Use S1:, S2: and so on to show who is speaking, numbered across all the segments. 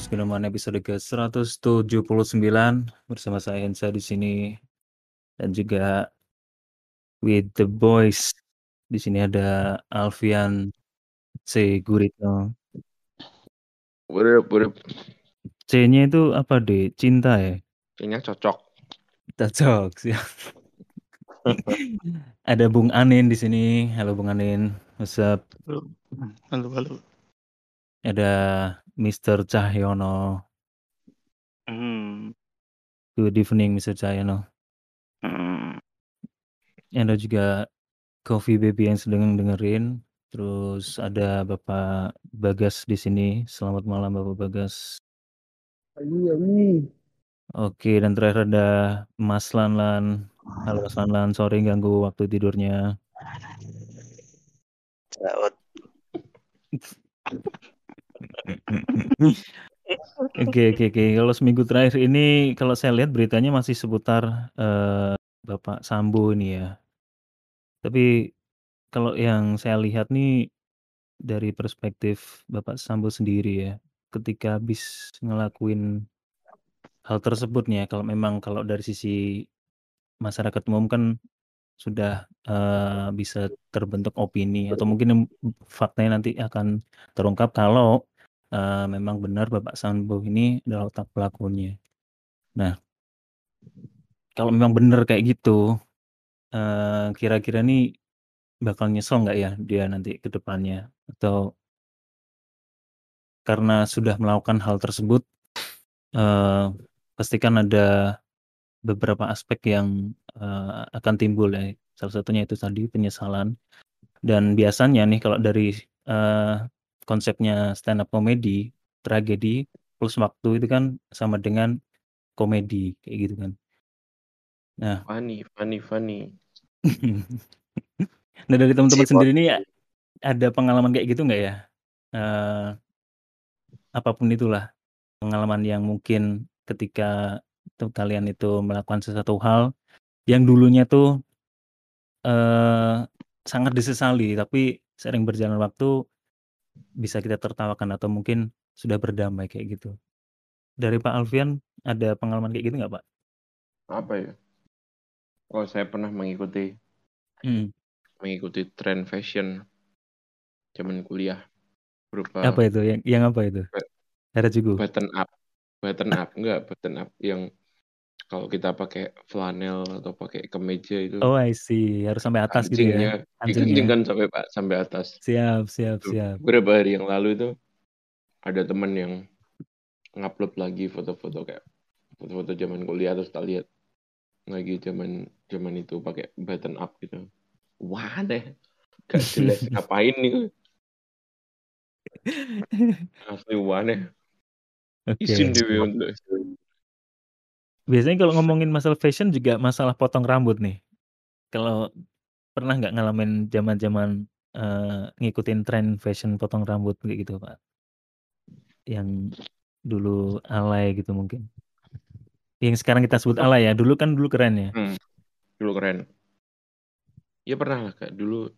S1: Podcast Gunawan episode ke-179 bersama saya Ensa di sini dan juga with the boys. Di sini ada Alfian C. Guritno.
S2: What up, what up?
S1: C-nya itu apa deh? Cinta ya?
S2: Kayaknya cocok.
S1: Cocok siap. ada Bung Anin di sini. Halo Bung Anin. What's up?
S3: Halo, halo.
S1: Ada Mr. Cahyono.
S3: Hmm.
S1: Good evening Mr. Cahyono.
S3: hmm.
S1: Ada juga Coffee Baby yang sedang dengerin. Terus ada Bapak Bagas di sini. Selamat malam Bapak Bagas. Oke, dan terakhir ada Mas Lanlan. Halo Mas Lanlan, sorry ganggu waktu tidurnya.
S3: Selamat.
S1: Oke oke oke. Kalau seminggu terakhir ini kalau saya lihat beritanya masih seputar, eee, Bapak Sambo ini ya. Tapi kalau yang saya lihat nih dari perspektif Bapak Sambo sendiri ya, ketika habis ngelakuin hal tersebut nih ya, kalau memang kalau dari sisi masyarakat umum kan sudah, eee, bisa terbentuk opini atau mungkin faktanya nanti akan terungkap kalau, eee, memang benar Bapak Sambo ini adalah otak pelakunya. Nah kalau memang benar kayak gitu, eee, kira-kira nih bakal nyesel nggak ya dia nanti ke depannya? Atau karena sudah melakukan hal tersebut, eee, pastikan ada beberapa aspek yang, eee, akan timbul ya. Salah satunya itu tadi penyesalan. Dan biasanya nih kalau dari, eee, konsepnya stand up comedy, tragedi plus waktu itu kan sama dengan komedi, kayak gitu kan. Nah
S2: Funny funny funny.
S1: Nah dari teman-teman sendiri nih ada pengalaman kayak gitu nggak ya? Eee, apa pun itulah, pengalaman yang mungkin ketika tuh kalian itu melakukan sesuatu hal yang dulunya tuh, eee, sangat disesali tapi sering berjalan waktu bisa kita tertawakan atau mungkin sudah berdamai kayak gitu. Dari Pak Alfian ada pengalaman kayak gitu nggak, Pak?
S2: Apa ya? Oh, saya pernah mengikuti
S1: Mhm.
S2: mengikuti tren fashion zaman kuliah berupa
S1: Apa itu? Yang yang apa itu?
S2: Ba-
S1: Harajuku?
S2: button up. Button up, enggak button up yang kalau kita pakai flanel atau pakai kemeja itu
S1: Oh I see, harus sampai atas gitu ya?
S2: kancingnya
S1: Kancingnya.
S2: dikencingkan sampai Pak sampai atas.
S1: Siap siap
S2: Tuh,
S1: siap.
S2: Beberapa hari yang lalu itu ada teman yang ngupload lagi foto-foto kayak foto-foto zaman kuliah terus tak lihat lagi zaman zaman itu pakai button up gitu. Wah deh, gak jelas ngapain nih? Asli waneh.
S1: Oke.
S2: Izin dewe untuk
S1: Biasanya kalau ngomongin masalah fashion juga masalah potong rambut nih. Kalau pernah nggak ngalamin zaman-zaman, eee, ngikutin tren fashion potong rambut kayak gitu, Pak? Yang dulu alay gitu mungkin? Yang sekarang kita sebut alay ya, dulu kan dulu keren ya?
S2: Hmm, dulu keren. Ya pernah lah kak, dulu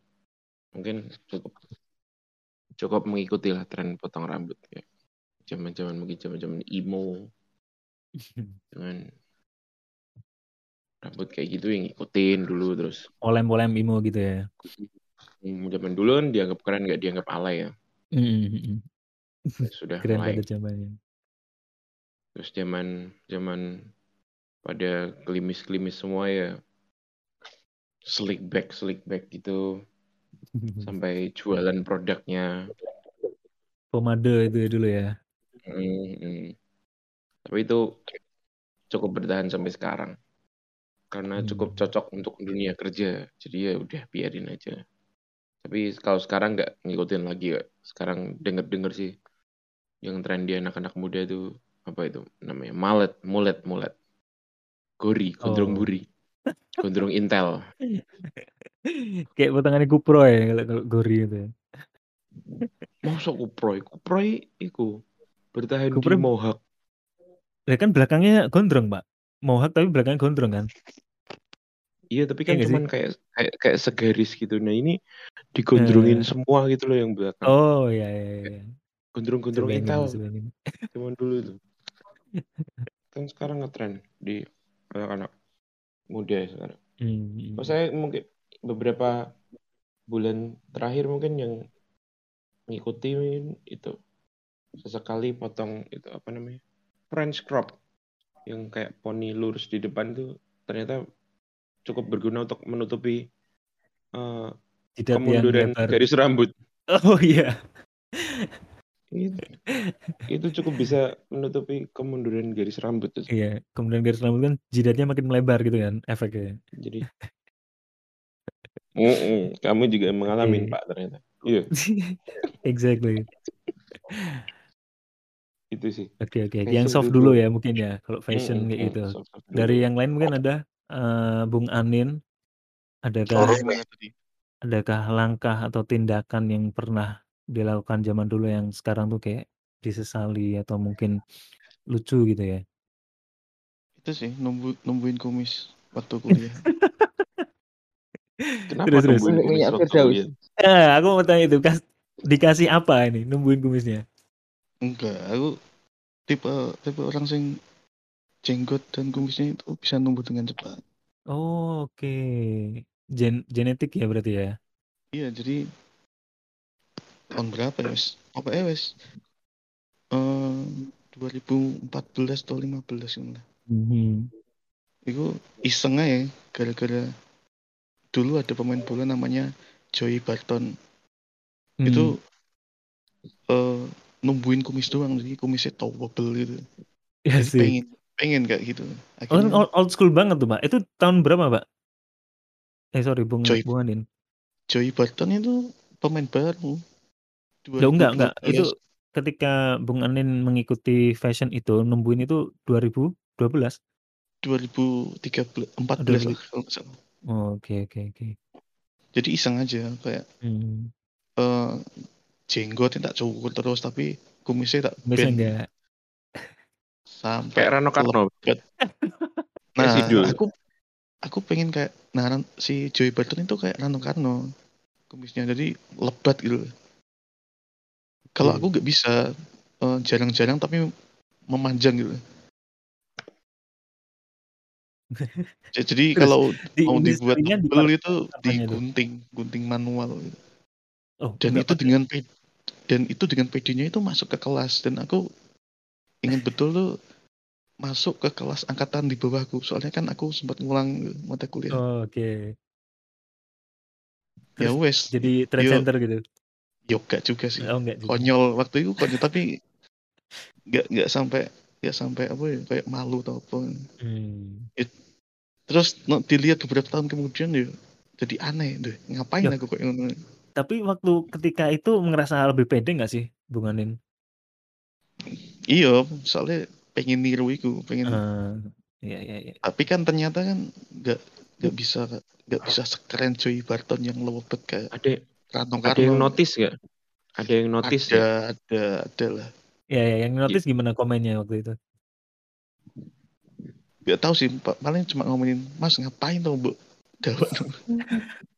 S2: mungkin cukup cukup mengikuti lah tren potong rambut kayak zaman-zaman mungkin zaman-zaman emo dengan rambut kayak gitu yang ngikutin dulu terus
S1: Polem-polem emo gitu ya?
S2: hmm, zaman dulu kan dianggap keren nggak dianggap alay ya
S1: Mhm mhm.
S2: Ya sudah
S1: Keren
S2: mulai
S1: pada zamannya.
S2: terus zaman zaman pada klimis-klimis semua ya slick back slick back gitu sampai jualan produknya
S1: Pomade itu ya dulu ya?
S2: Hmm, hmm. Tapi itu cukup bertahan sampai sekarang. Karena cukup
S1: Mmm.
S2: cocok untuk dunia kerja. Jadi ya udah biarin aja. Tapi kalau sekarang nggak ngikutin lagi ya. Sekarang denger-denger sih yang tren di anak-anak muda itu apa itu namanya malet, mulet, mulet. Gori, gondrong
S1: Oh.
S2: buri. Gondrong intel.
S1: Kayak potongannya Kupro ya kalau kalau Gori itu ya?
S2: Masa kuproy? Kuproy iku bertahan di
S1: Kuproy
S2: mohawk.
S1: Lah kan belakangnya gondrong, Pak. Mohawk tapi belakangnya gondrong kan?
S2: Iya, tapi kan
S1: sih?
S2: cuman kayak kayak kayak segaris gitu. Nah, ini digondrongin
S1: Eee.
S2: semua gitu loh yang belakang.
S1: Oh, iya iya iya.
S2: gondrong-gondrong intel.
S1: bayangin.
S2: Cuman dulu itu. Kan sekarang ngetren di anak-anak muda ya sekarang.
S1: Hmm.
S2: Oh, saya mungkin beberapa bulan terakhir mungkin yang ngikutin itu sesekali potong itu apa namanya French crop yang kayak poni lurus di depan tuh ternyata cukup berguna untuk menutupi eh,
S1: yang
S2: kemunduran garis rambut.
S1: Oh iya.
S2: Itu, itu cukup bisa menutupi kemunduran garis rambut tuh.
S1: Iya, kemudian garis rambut kan jidatnya makin melebar gitu kan efeknya.
S2: Jadi Mm-mm, kamu juga mengalami
S1: Iya.
S2: Pak ternyata. Iya,
S1: exactly.
S2: Itu sih.
S1: Oke oke.
S2: Fashion
S1: Yang soft dulu
S2: tuh.
S1: ya mungkin ya kalau fashion
S2: Mm-mm,
S1: kayak
S2: mm,
S1: gitu.
S2: soft-soft dulu.
S1: Dari yang lain mungkin ada eh, Bung Anin, adakah adakah langkah atau tindakan yang pernah dilakukan zaman dulu yang sekarang tuh kayak disesali atau mungkin lucu gitu ya?
S3: Itu sih nunggu, nungguin kumis waktu kuliah.
S2: Kenapa
S1: Terus terus.
S4: Minyak- Firdaus.
S1: Eh, aku mau tanya itu, kas, dikasih apa ini numbuhin kumisnya?
S3: Enggak, aku tipe tipe orang sing jenggot dan kumisnya itu bisa numbuh dengan cepat.
S1: Oh, oke. Gen genetik ya berarti ya?
S3: Iya, jadi tahun berapa ya, wes? Apa ya, wes? Eh, 2014 atau 15 gitu lah.
S1: Mhm.
S3: Itu iseng aja gara-gara dulu ada pemain bola namanya Joey Barton.
S1: Hmm.
S3: Itu eh numbuhin kumis doang, jadi kumisnya towable gitu.
S1: ya
S3: Jadi
S1: sih.
S3: pengen pengen kayak gitu. Akhirnya
S1: old, old school banget tuh, Pak. Itu tahun berapa, Pak? Eh, sorry, Bung
S3: Joy.
S1: Bung Anin.
S3: Joey Barton itu pemain baru.
S1: Ya enggak, enggak.
S3: 2012.
S1: Itu ketika Bung Anin mengikuti fashion itu, numbuhin itu 2012.
S3: 2013 14
S1: Aduh,
S3: lah kalau salah.
S1: Oh, Oke, oke, oke.
S3: Jadi iseng aja kayak
S1: Hmm.
S3: eh jenggotnya tak cukur terus tapi kumisnya tak bend
S1: enggak.
S3: sampai
S2: Kayak Rano Karno.
S3: Nah, aku aku pengen kayak nah si Joey Barton itu kayak Rano Karno kumisnya jadi lebat gitu. Kalau
S2: Hmm.
S3: aku nggak bisa eh, jarang-jarang tapi memanjang gitu. Ja- Jadi
S1: Terus
S3: kalau
S1: di
S3: mau dibuat tebel itu digunting, gunting manual. gitu.
S1: Oh,
S3: Dan itu dengan dan itu dengan PD-nya itu masuk ke kelas dan aku ingat betul tuh masuk ke kelas angkatan di bawahku. Soalnya kan aku sempat ngulang mata kuliah.
S1: Oh, oke.
S3: ya
S1: Terus
S3: wes,
S1: jadi trend
S3: yo
S1: center gitu.
S3: yoga juga sih.
S1: Oh, enggak juga.
S3: Konyol waktu itu konyol tapi nggak nggak sampai nggak sampai apa ya kayak malu atau apa.
S1: Hmm.
S3: It- terus no, dilihat beberapa tahun kemudian ya jadi aneh deh. Ngapain
S1: Loh,
S3: aku kok ngono?
S1: Tapi waktu ketika itu ngerasa lebih pede nggak sih, Bung Anin?
S3: Iya, soalnya pengen niru iku, pengen
S1: Eh, iya, iya, iya.
S3: tapi kan ternyata kan nggak nggak bisa nggak bisa sekeren Joey Barton yang lewat kayak
S2: Ada
S3: Rano
S2: ada yang notice nggak? Ada yang notice
S3: ada
S2: nggak?
S3: ada ada lah
S1: Ya, ya, yang
S2: Iya.
S1: notice gimana komennya waktu itu?
S3: nggak tahu sih pa- paling cuma ngomongin Mas ngapain tuh bu Gawat.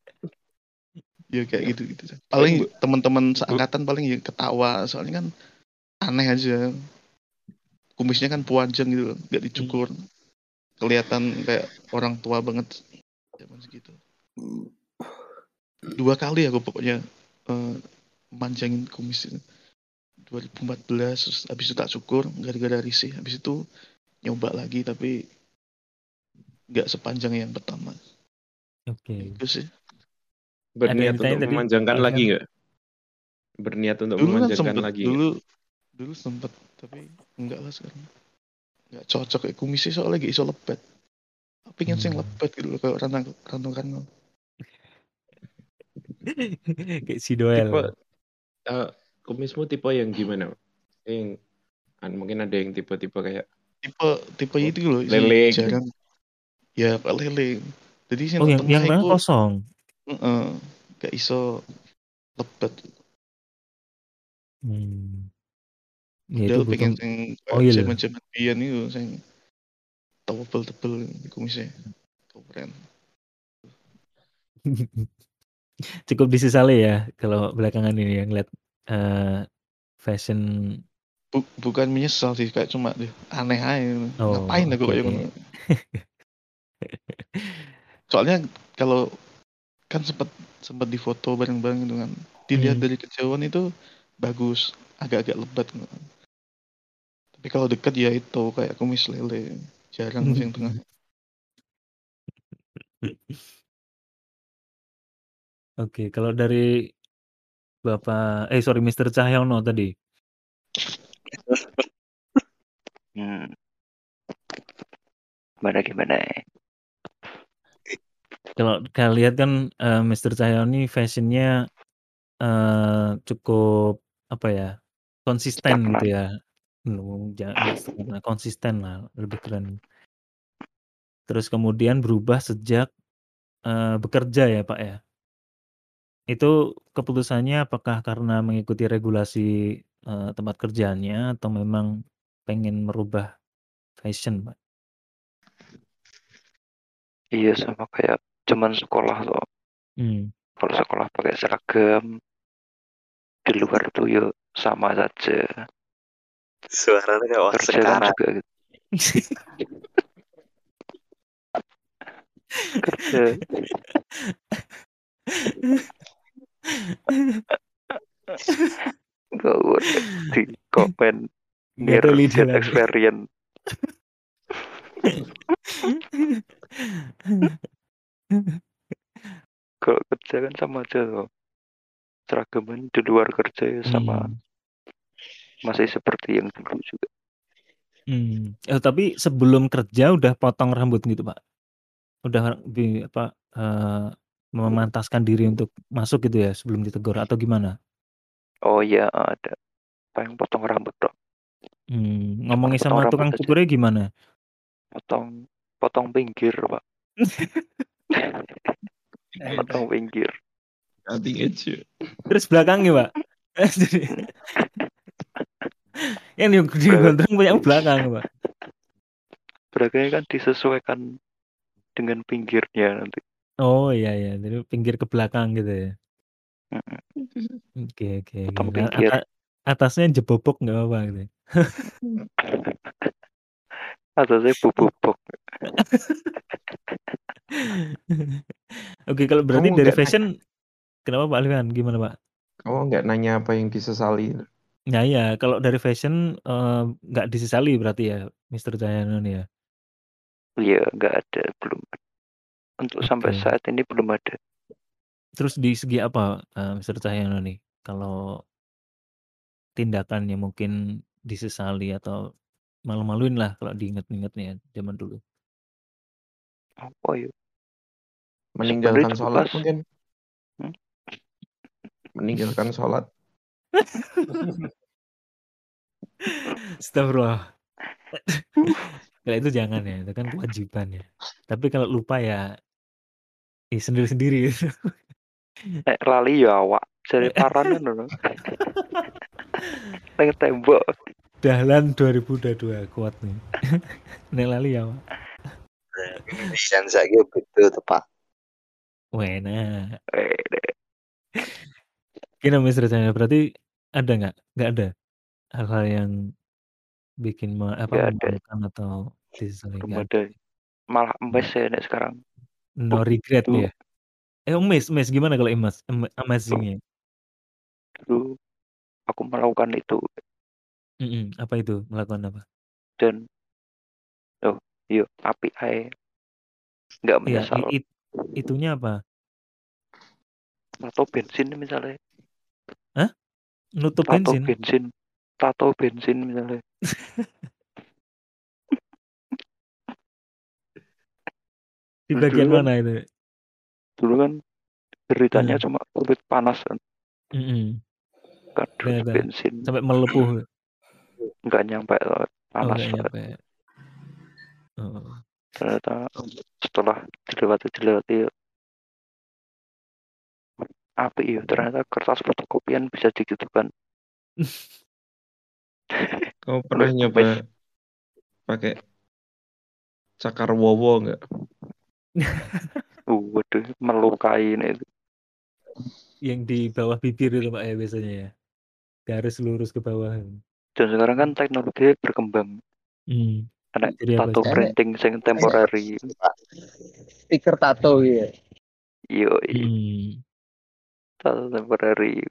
S3: ya kayak gitu gitu
S2: Paling
S3: teman-teman seangkatan paling ya ketawa soalnya kan aneh aja. Kumisnya kan panjang gitu loh, nggak
S1: Hmm.
S3: dicukur kelihatan kayak orang tua banget zaman segitu. Dua kali aku pokoknya eh, manjangin kumis itu. 2014 terus habis itu tak syukur gara-gara risih. Habis itu nyoba lagi tapi nggak sepanjang yang pertama.
S1: Oke.
S3: itu sih
S2: berniat untuk
S1: tadi,
S2: memanjangkan
S1: Pak
S2: lagi nggak? Berniat untuk
S3: dulu kan
S2: memanjangkan
S3: sempet
S2: lagi
S3: dulu dulu sempet tapi enggak lah sekarang nggak cocok kayak kumisnya soalnya gak iso lebat pengen sing
S1: Hmm.
S3: lebat gitu loh kayak rantang rantang karno
S1: Kayak si Doel.
S2: Tipe eh, kumismu tipe yang gimana? Yang kan mungkin ada yang tipe-tipe kayak
S3: tipe tipe itu loh sing
S2: lele gitu.
S3: jarang ya kayak lele jadi sing
S1: Oh, yang yang
S3: itu
S1: kosong.
S3: Eh, gak iso lebat
S1: Hmm. Ya itu
S3: Padahal
S1: butuh.
S3: pengen sing
S1: Oh
S3: kayak
S1: iya
S3: zaman-zaman biyen itu sing tebel-tebel kumisnya keren
S1: Cukup disesali ya kalau belakangan ini yang lihat eh, fashion
S3: Bu bukan menyesal sih, kayak cuma deh aneh aja,
S1: Oh,
S3: ngapain aku kayak
S1: oke.
S3: ngono. Soalnya kalau kan sempet sempet difoto bareng-bareng gitu kan, dilihat
S1: Hmm.
S3: dari kejauhan itu bagus, agak-agak lebat gitu kan. Tapi kalau dekat ya itu kayak kumis lele, jarang sih yang tengah.
S1: Oke, kalau dari Bapak eh sorry Mister Cahyono tadi.
S4: Hmm. Gimana gimana?
S1: Kalau kalian lihat kan eh, Mister Cahyono ini fashionnya eh, cukup apa ya konsisten gitu
S4: Stagnan.
S1: ya. Hmm, jangan stagnan, konsisten lah lebih keren. Terus kemudian berubah sejak eh, bekerja ya Pak ya. Itu keputusannya apakah karena mengikuti regulasi eh, tempat kerjanya atau memang pengen merubah fashion Pak?
S4: Iya sama kayak zaman sekolah loh.
S1: Hmm.
S4: Kalau sekolah pakai seragam, di luar tuh yuk sama saja.
S5: Suaranya kayak orang
S4: kan
S5: sekarang.
S4: juga gitu. Kerja. Gak di komen get
S1: lagi.
S4: experience. Kalau kerja kan sama aja loh. Seragaman di luar kerja ya sama
S1: Hmm.
S4: masih seperti yang dulu juga.
S1: Hmm. Eh, tapi sebelum kerja udah potong rambut gitu Pak? Udah di apa eh, memantaskan diri untuk masuk gitu ya sebelum ditegur atau gimana?
S4: Oh iya ada. Pengen potong rambut dong.
S1: Hmm. Ngomongin
S4: potong
S1: sama tukang cukurnya gimana?
S4: Potong potong pinggir pak. potong pinggir.
S2: Cutting edge. ya.
S1: Terus belakangnya Pak? Jadi yang di di gondrong punya belakang Pak.
S4: Belakangnya kan disesuaikan dengan pinggirnya nanti.
S1: Oh iya iya, jadi pinggir ke belakang gitu ya. Oke oke.
S4: Potong
S1: Nah,
S4: pinggir.
S1: atasnya jebobok nggak apa-apa gitu. ya?
S4: Atasnya bubuk
S1: Oke kalau berarti
S2: Kamu
S1: dari
S2: nggak
S1: fashion kenapa Pak Alfian? Gimana Pak?
S2: Kamu nggak nanya apa yang disesali?
S1: Nah ya kalau dari fashion eh, nggak disesali berarti ya Mr. Cahyono nih ya.
S4: Iya nggak ada belum. Untuk sampai
S1: Oke.
S4: saat ini belum ada.
S1: Terus di segi apa eh, Mr. Cahyono nih? Kalau tindakannya mungkin disesali atau malu-maluin lah kalau diinget-inget nih ya zaman dulu.
S4: Apa ya?
S2: Meninggalkan
S4: Sebenarnya
S2: sholat mungkin?
S4: Hmm?
S2: Meninggalkan sholat.
S1: Astagfirullah. Kalau itu jangan ya, itu kan kewajiban ya. Tapi kalau lupa ya, ya sendiri-sendiri.
S4: Nek lali ya awak. Jadi paranan loh. Neng tembok.
S1: Dahlan 2022 kuat nih. Nek lali ya, Pak.
S5: Indonesian saya betul tuh pak.
S1: Wena. Gini Mr. Cahyono, berarti ada nggak? Nggak ada hal-hal yang bikin me- apa
S4: ada.
S1: atau nggak
S4: ada. Malah emes ya nek sekarang.
S1: No regret ya. Eh, Mes, Mes gimana kalau emas? Am- Amazingnya.
S4: dulu aku melakukan itu
S1: Mm-mm, Apa itu? Melakukan apa?
S4: dan oh yuk api ae nggak menyesal
S1: i- it- itunya apa?
S4: tato bensin misalnya
S1: Nutup
S4: tato
S1: bensin.
S4: bensin tato bensin misalnya
S1: Di
S4: Dulu
S1: bagian
S4: kan-
S1: mana itu?
S4: dulu kan beritanya
S1: Hmm.
S4: cuma kulit panas kan
S1: Mm-mm.
S4: kan dulu
S1: Ternyata
S4: bensin
S1: sampai melepuh.
S4: Nggak nyampe loh,
S1: Oh,
S4: panas banget.
S1: nyampe. Oh.
S4: ternyata setelah dilewati dilewati api ya ternyata kertas fotokopian bisa digitukan
S2: Kamu pernah nyoba pakai cakar wowo nggak?
S4: uh, waduh melukai ini itu
S1: Yang di bawah bibir itu Pak ya biasanya ya. Garis lurus ke bawah.
S4: Dan sekarang kan teknologi berkembang.
S1: Hmm.
S4: Ada
S1: Jadi apa
S4: tato printing sing temporary.
S6: Stiker tato ya.
S4: Yo,
S1: Hmm.
S4: tato temporary.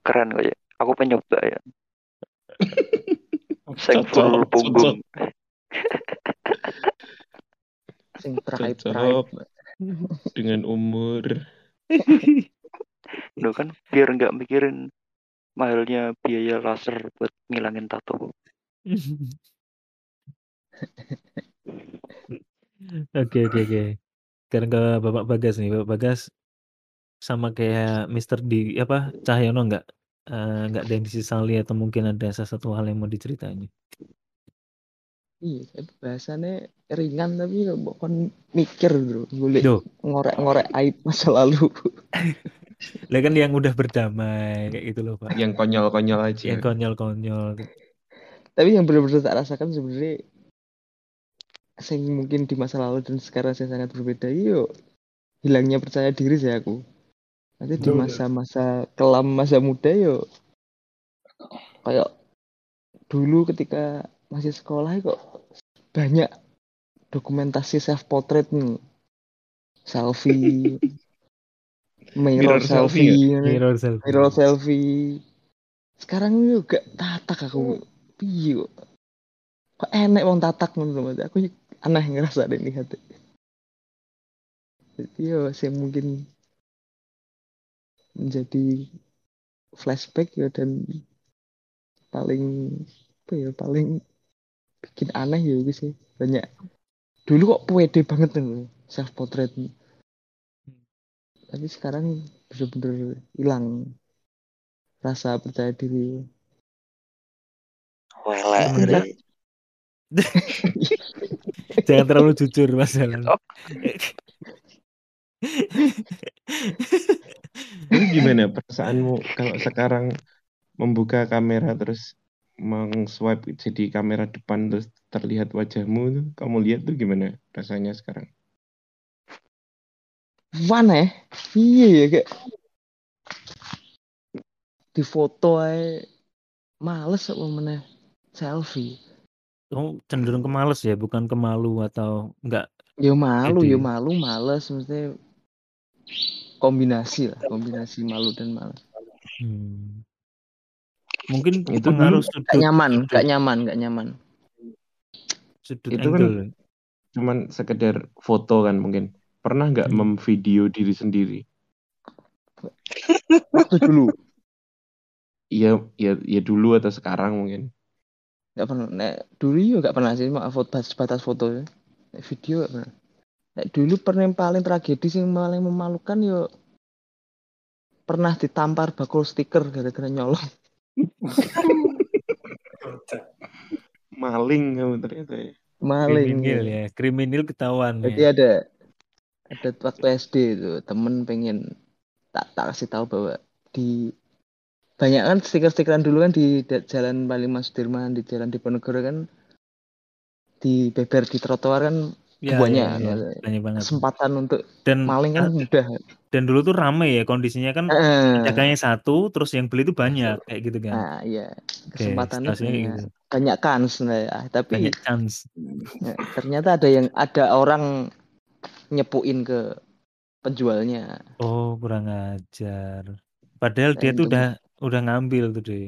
S4: Keren kok ya. Aku pengen nyoba ya. Sing full punggung.
S6: Sing pride
S2: dengan umur.
S4: Duh kan biar nggak mikirin mahalnya biaya laser buat ngilangin tato.
S1: Oke oke oke. Sekarang ke Bapak Bagas nih. Bapak Bagas sama kayak Mister di apa Cahyono nggak eh, nggak ada yang disesali atau mungkin ada sesuatu hal yang mau diceritain?
S6: Iya, bahasannya ringan tapi bukan mikir bro, ngorek-ngorek aib masa lalu.
S1: Lah kan yang udah berdamai kayak gitu loh Pak.
S2: Yang konyol-konyol aja.
S1: Yang konyol-konyol.
S6: tapi yang benar-benar tak rasakan sebenarnya sing mungkin di masa lalu dan sekarang saya sangat berbeda yo hilangnya percaya diri saya aku nanti di masa-masa kelam masa muda yo kayak dulu ketika masih sekolah kok banyak dokumentasi self portrait nih selfie mirror,
S2: Mirror selfie
S6: selfie,
S1: Mirror selfie.
S6: mirror selfie. Sekarang juga tatak aku. Piye kok? Kok enek wong tatak ngono aku aneh ngerasa deh lihat jadi yo saya mungkin menjadi flashback ya dan paling apa ya paling bikin aneh ya gitu sih banyak. Dulu kok pede banget nih self portrait tapi sekarang bener-bener hilang rasa percaya diri
S5: Ri.
S1: Jangan terlalu jujur masalah.
S2: Itu gimana perasaanmu kalau sekarang membuka kamera terus meng-swipe jadi kamera depan terus terlihat wajahmu kamu lihat tuh gimana rasanya sekarang?
S6: Mana ya? Iya ya kayak di foto aja males apa mana selfie.
S1: Kamu cenderung ke males ya, bukan ke malu atau enggak?
S6: Ya malu, ya malu, males maksudnya kombinasi lah, kombinasi malu dan males.
S1: Hmm. Mungkin
S2: Itu
S1: pengaruh
S2: dulu
S1: sudut
S6: Gak nyaman,
S1: sudut,
S6: gak nyaman, gak nyaman.
S1: sudut
S2: Itu kan
S1: angle.
S2: cuman sekedar foto kan mungkin. Pernah nggak
S1: Hmm.
S2: memvideo diri sendiri?
S6: Waktu dulu
S2: Iya, ya, ya dulu atau sekarang mungkin.
S6: nggak pernah. Nek, dulu juga gak pernah sih, mak foto batas, batas foto ya. Nek, video gak pernah. Nek, dulu pernah yang paling tragedi sih paling memalukan yo pernah ditampar bakul stiker gara-gara nyolong.
S2: Maling kamu ternyata ya.
S6: Maling.
S1: Kriminal ya, kriminal ketahuan
S6: Jadi
S1: ya.
S6: ada ada waktu SD itu temen pengen tak tak kasih tahu bahwa di banyak kan stiker-stikeran dulu kan di jalan Panglima Sudirman di jalan Diponegoro kan di beber di trotoar kan
S1: Ya,
S6: banyak
S1: ya, ya, banyak banget.
S6: kesempatan untuk
S1: Dan
S6: maling kan mudah.
S1: dan dulu tuh rame ya kondisinya kan
S6: Eh,
S1: dagangnya satu, terus yang beli itu banyak kayak gitu kan.
S6: nah iya kesempatannya
S1: situasinya kayak
S6: banyak
S1: gitu.
S6: banyak kans nah, ya. tapi
S1: Banyak chance.
S6: ya, ternyata ada yang ada orang nyepuin ke penjualnya.
S1: Oh, kurang ajar. Padahal dia tuh udah udah ngambil tuh deh.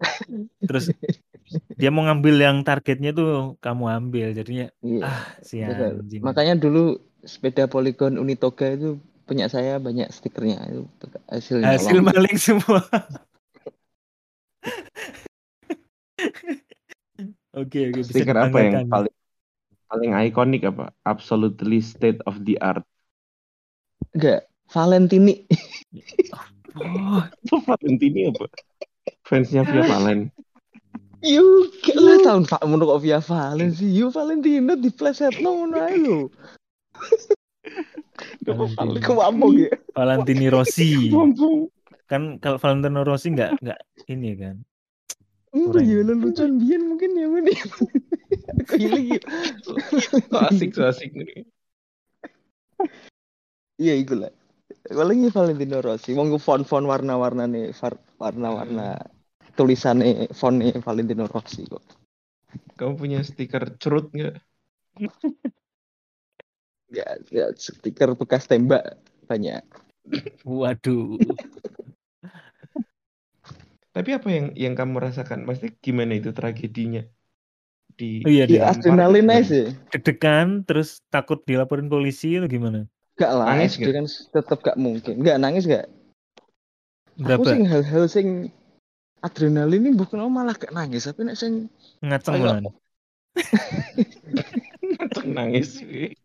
S1: Terus dia mau ngambil yang targetnya tuh kamu ambil jadinya
S6: Iya.
S1: ah si
S6: Betul.
S1: anjing.
S6: Makanya dulu sepeda Polygon Unitoga itu punya saya banyak stikernya itu hasil
S1: Hasil maling semua. Oke, oke bisa
S2: Stiker apa yang paling paling ikonik apa? Absolutely state of the art.
S6: Enggak, Valentini.
S1: Oh,
S2: Itu Valentini apa? Fansnya Via Valen.
S6: Yuk, lah tahun Pak menurut kok via Valen sih. Yuk Valentino di pleset ngono ae lho.
S1: Valentino.
S6: Iku mabuk ya.
S1: Valentini Rossi.
S2: Mumpung.
S1: Kan kalau Valentino Rossi nggak nggak ini kan.
S6: Hmm,
S1: Kurang.
S6: ya lelucon biyen mungkin ya ini. Aku hilang ya.
S2: So asik, so asik nih.
S6: Iya iku lah. Paling Valentino Rossi, wong font-font warna-warna nih, warna-warna tulisannya fontnya Valentino Rossi kok.
S2: Kamu punya stiker cerut nggak?
S6: Ya, ya stiker bekas tembak banyak.
S1: Waduh.
S2: Tapi apa yang yang kamu rasakan? Pasti gimana itu tragedinya? Di
S1: Oh iya, dia
S6: adrenalin aja sih.
S1: deg-degan terus takut dilaporin polisi atau gimana?
S6: Gak lah,
S2: Nangis
S6: SD kan tetap gak mungkin. Gak nangis gak? Aku
S1: Berapa?
S6: sing hal-hal sing adrenalin ini bukan malah gak nangis, tapi nek sing
S1: Ngaceng
S6: Ayo.
S1: lan.
S2: nangis. wih.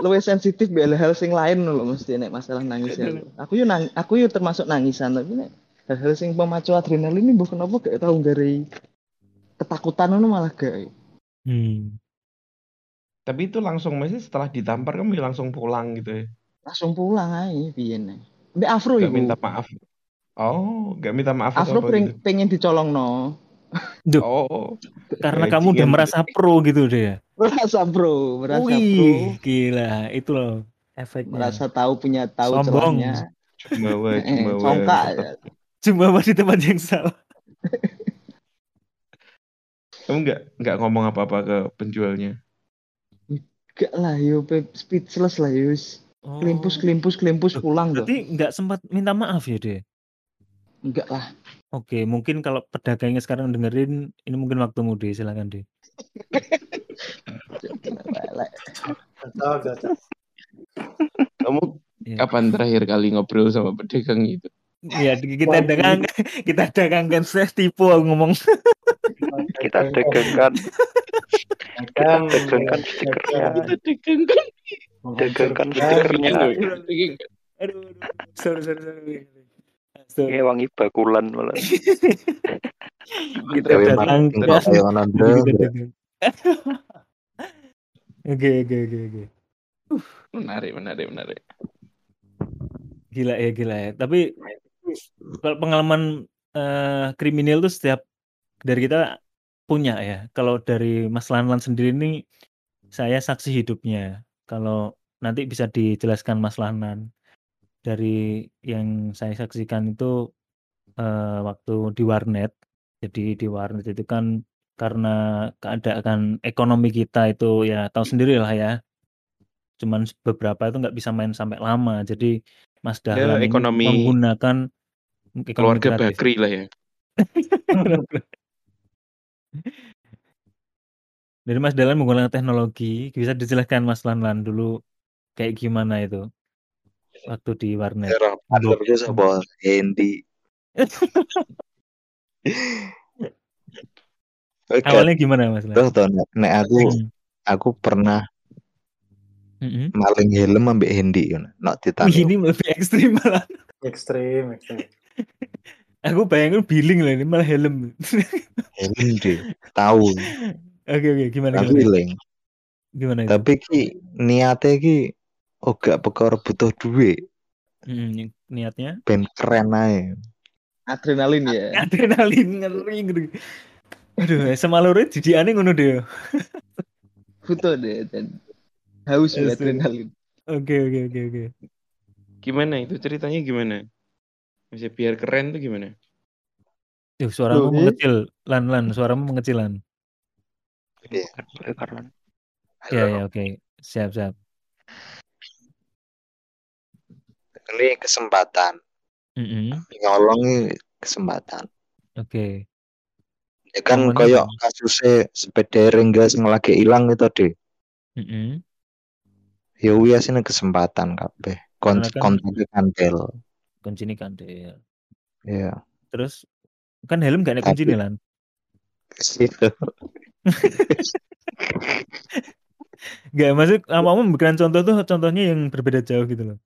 S6: Luwih sensitif be hal-hal sing lain lho mesti nek masalah nangis ya. Aku yo nang aku yo termasuk nangisan tapi nek hal-hal sing pemacu adrenalin ini bukan apa gak tau dari ketakutan ngono malah gak.
S1: Hmm.
S2: Tapi itu langsung masih setelah ditampar kamu langsung pulang gitu ya.
S6: Langsung pulang aja piyen. Mbak Afro
S2: Gak
S6: iku.
S2: minta maaf. Oh, gak minta maaf
S6: Afro
S2: apa
S6: pengen,
S2: gitu.
S6: pengen dicolong no.
S1: Duh,
S2: Oh,
S1: karena kamu udah merasa pro gitu deh ya.
S6: Merasa bro, merasa pro,
S1: Wih, gila, itu loh efeknya.
S6: merasa tahu punya tahu
S1: Sombong.
S6: celahnya.
S2: Cumbawa,
S6: Eh,
S2: Cumbawa.
S6: congkak.
S1: Cuma di tempat yang salah.
S2: Kamu nggak nggak ngomong apa-apa ke penjualnya.
S6: Gak lah yo pe- speechless lah yo.
S1: Oh.
S6: Klimpus klimpus klimpus
S1: Loh,
S6: pulang tuh.
S1: Berarti nggak sempat minta maaf ya deh.
S6: Enggak lah.
S1: Oke, mungkin kalau pedagangnya sekarang dengerin, ini mungkin waktumu deh, silakan deh.
S2: Kamu
S1: Iya.
S2: kapan terakhir kali ngobrol sama pedagang itu?
S1: Iya, kita dagang, kita dagangkan saya tipu aku ngomong.
S4: Kita dagangkan,
S7: Dagang,
S4: dagangkan stikernya,
S2: Kita dagang kan?
S4: dagangkan
S7: Dagang.
S4: stikernya.
S1: Aduh, aduh, sorry, sorry, sorry.
S4: Kayak wangi bakulan malah.
S1: Kita dagang. Oke, oke, oke, oke.
S2: Menarik, menarik, menarik.
S1: Gila ya, gila ya. Tapi kalau pengalaman eh, kriminal tuh setiap dari kita punya ya. Kalau dari Mas Lanlan sendiri ini saya saksi hidupnya. Kalau nanti bisa dijelaskan Mas Lanlan dari yang saya saksikan itu eh, waktu di warnet. Jadi di warnet itu kan karena keadaan ekonomi kita itu ya tahu sendiri lah ya. Cuman beberapa itu nggak bisa main sampai lama. Jadi Mas Dahlan ini
S2: Ya, ekonomi
S1: menggunakan ekonomi
S2: Keluarga
S1: kreatif.
S2: Bakri lah ya.
S1: Dari Mas Dahlan menggunakan teknologi, bisa dijelaskan Mas Lanlan dulu kayak gimana itu waktu di warnet.
S5: Era partner ku sapa? Hendy. Oke,
S1: Awalnya gimana Mas
S5: terus to nek nek aku
S1: Hmm.
S5: aku pernah
S1: Mm-mm.
S5: maling helm ambek Hendy ngono. Nok ditanya.
S1: ini lebih ekstrim malah.
S7: ekstrim, ekstrim.
S1: Aku bayangin billing lah ini malah helm.
S5: Helm deh. Tahu.
S1: Oke oke gimana
S5: Tapi
S1: gimana? Gimana itu?
S5: Tapi ki niate ki oh gak perkara butuh duit,
S1: Mm, niatnya
S5: ben keren ae.
S6: Adrenalin ya.
S1: adrenalin ngeri gitu. Aduh, sama loro didiane ngono deh.
S6: Butuh deh dan haus
S1: Yes,
S6: adrenalin.
S1: Oke oke oke oke.
S2: Gimana itu ceritanya gimana? Bisa biar keren tuh gimana?
S1: Duh, suaramu
S6: Loh,
S1: mengecil, lan lan, suaramu mengecilan.
S4: Karena
S1: Ya ya oke. Siap siap.
S5: Ini kesempatan.
S1: Mm-mm.
S5: Nyolong ini kesempatan.
S1: Oke.
S5: Ya kan koyo kasusnya sepeda ringgas yang lagi hilang itu deh.
S1: Mm-mm.
S5: Ya wia sini kesempatan kabeh. Kon
S1: Karena kan-
S5: kontaknya kantel.
S1: Kunci ini kan deh.
S5: Ya.
S1: Terus kan helm gak ada kunci nih lan. Gak maksud kamu memberikan contoh tuh contohnya yang berbeda jauh gitu loh.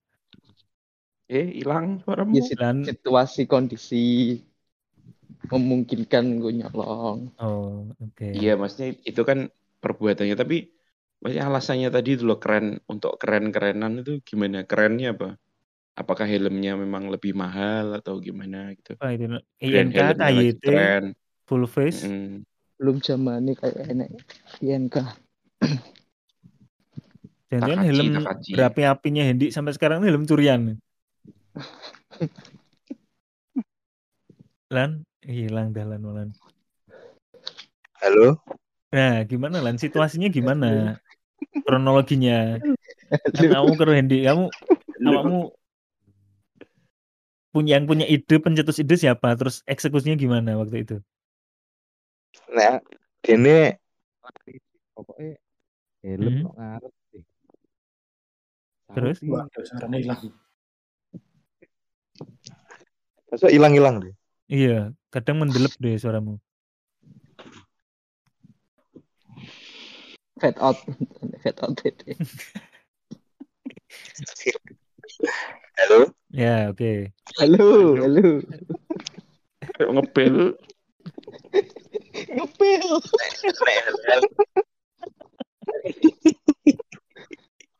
S2: Eh, hilang suaramu.
S6: Ya situasi kondisi memungkinkan gue nyolong.
S1: oh oke.
S2: Iya, maksudnya itu kan perbuatannya. Tapi maksudnya alasannya tadi itu loh keren untuk keren-kerenan itu gimana? Kerennya apa? Apakah helmnya memang lebih mahal atau gimana gitu?
S1: Apa itu? INK, KYT,
S2: keren.
S1: full face.
S2: Mm.
S6: Belum zaman ini kayak enak INK.
S1: Jangan-jangan
S2: Takachi,
S1: helm berapi-apinya Hendy sampai sekarang ini helm curian. Lan, hilang dah Lan Lan.
S5: Halo?
S1: Nah, gimana Lan? Situasinya gimana? Kronologinya. Kan kamu karo Hendy, kamu awakmu punya yang punya ide pencetus ide siapa? Terus eksekusinya gimana waktu itu?
S5: Nah, ini pokoknya helm
S1: Hmm.
S5: ngarep sih.
S1: Terus?
S7: Wah, suaranya hilang.
S5: Masa hilang-hilang deh.
S1: Iya, kadang mendelep deh suaramu.
S6: Fade out. Fade out. deh.
S5: Halo?
S1: Ya, oke.
S6: Halo, halo.
S2: Ngebel.
S6: Ngepel.
S5: Hal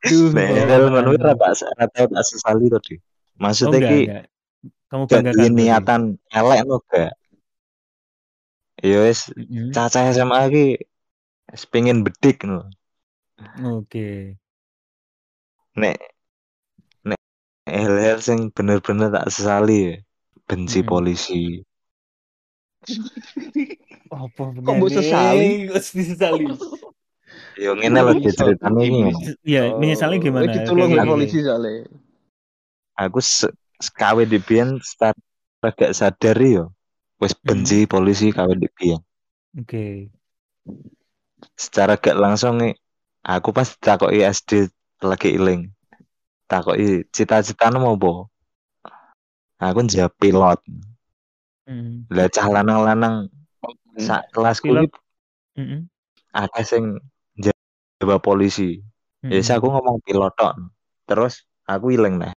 S6: Duh,
S1: Oh,
S5: ngono
S1: paham.
S5: ora tak sesali to,
S1: Oh,
S5: Maksudnya
S1: enggak,
S5: ki.
S1: Kamu
S5: gak niatan elek no gak. Ya wis
S1: Mm-mm.
S5: cacah SMA ki wis pengen bedik no.
S1: Oke.
S5: Nek nek hal-hal sing bener-bener tak sesali ya. Benci
S1: Mm-mm.
S5: polisi.
S1: Apa
S6: Kok mbok sesali?
S1: Kok disesali?
S5: Yo ngene lho Dik, ceritane iki.
S1: Iya, menyesali gimana?
S6: ya
S1: gini.
S6: polisi soalnya.
S5: Aku se- sekawe di biyen start agak sadar yo. Wis
S1: Hmm.
S5: benci polisi kawe di biyen.
S1: Oke.
S5: Secara gak langsung nih, aku pas takoki SD lagi iling. Takoki cita-citamu mau apa? Aku njawab pilot.
S1: Mm.
S5: Lah cah lanang-lanang sak kelasku
S1: Pilot.
S5: iki
S1: Mm-mm.
S5: akeh sing jawab polisi. Ya wis aku
S1: Mm-mm.
S5: ngomong pilot tok. Terus aku iling nih.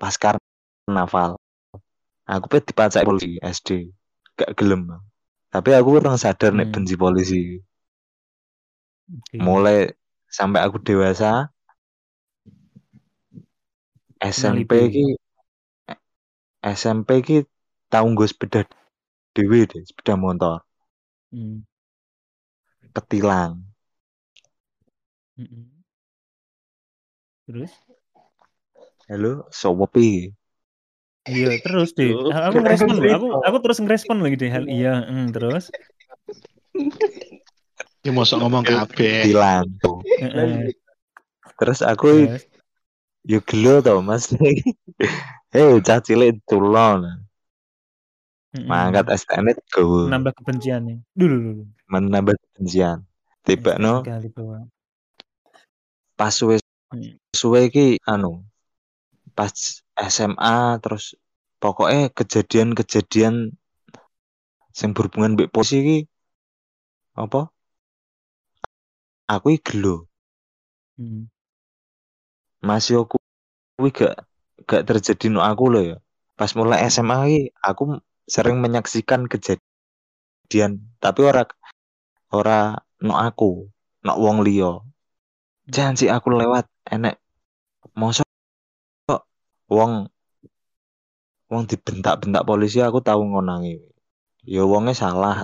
S5: Pas karnaval. Aku pe dipacak polisi SD. Gak gelem. Tapi aku orang sadar nek
S1: Hmm.
S5: benci polisi. Mulai sampai aku dewasa SMP ki SMP ki tau nggo sepeda dhewe deh, sepeda motor,
S1: Mm.
S5: ketilang.
S1: Mm-mm. Terus?
S5: Halo, sopo pi?
S1: Iya, terus deh. Aku ngerespon loh. Aku aku terus ngerespon lagi deh hal iya. Mm, terus?
S3: Ya mosok ngomong kabeh.
S5: Ketilang. tuh.
S1: Heeh.
S5: Terus aku
S1: Terus?
S5: yo gelo tau Mas. Hei, cah cilik tulon.
S1: Mm-mm.
S5: Mangkat STN go.
S1: Menambah kebenciannya. Dulu dulu.
S5: Menambah kebencian. Tiba no
S1: Kali bawah.
S5: pas suwe
S1: Hmm.
S5: suwe ki anu pas SMA terus pokoknya kejadian-kejadian yang berhubungan mbek polisi ki apa? Aku gelo.
S1: Mm.
S5: masih aku kuwi gak gak terjadi no aku loh ya. Pas mulai SMA ki aku sering menyaksikan kejadian tapi ora ora no aku no wong liya. Jangan sih aku lewat enek mosok wong wong dibentak-bentak polisi aku tahu ngonangi. Ya wongnya salah.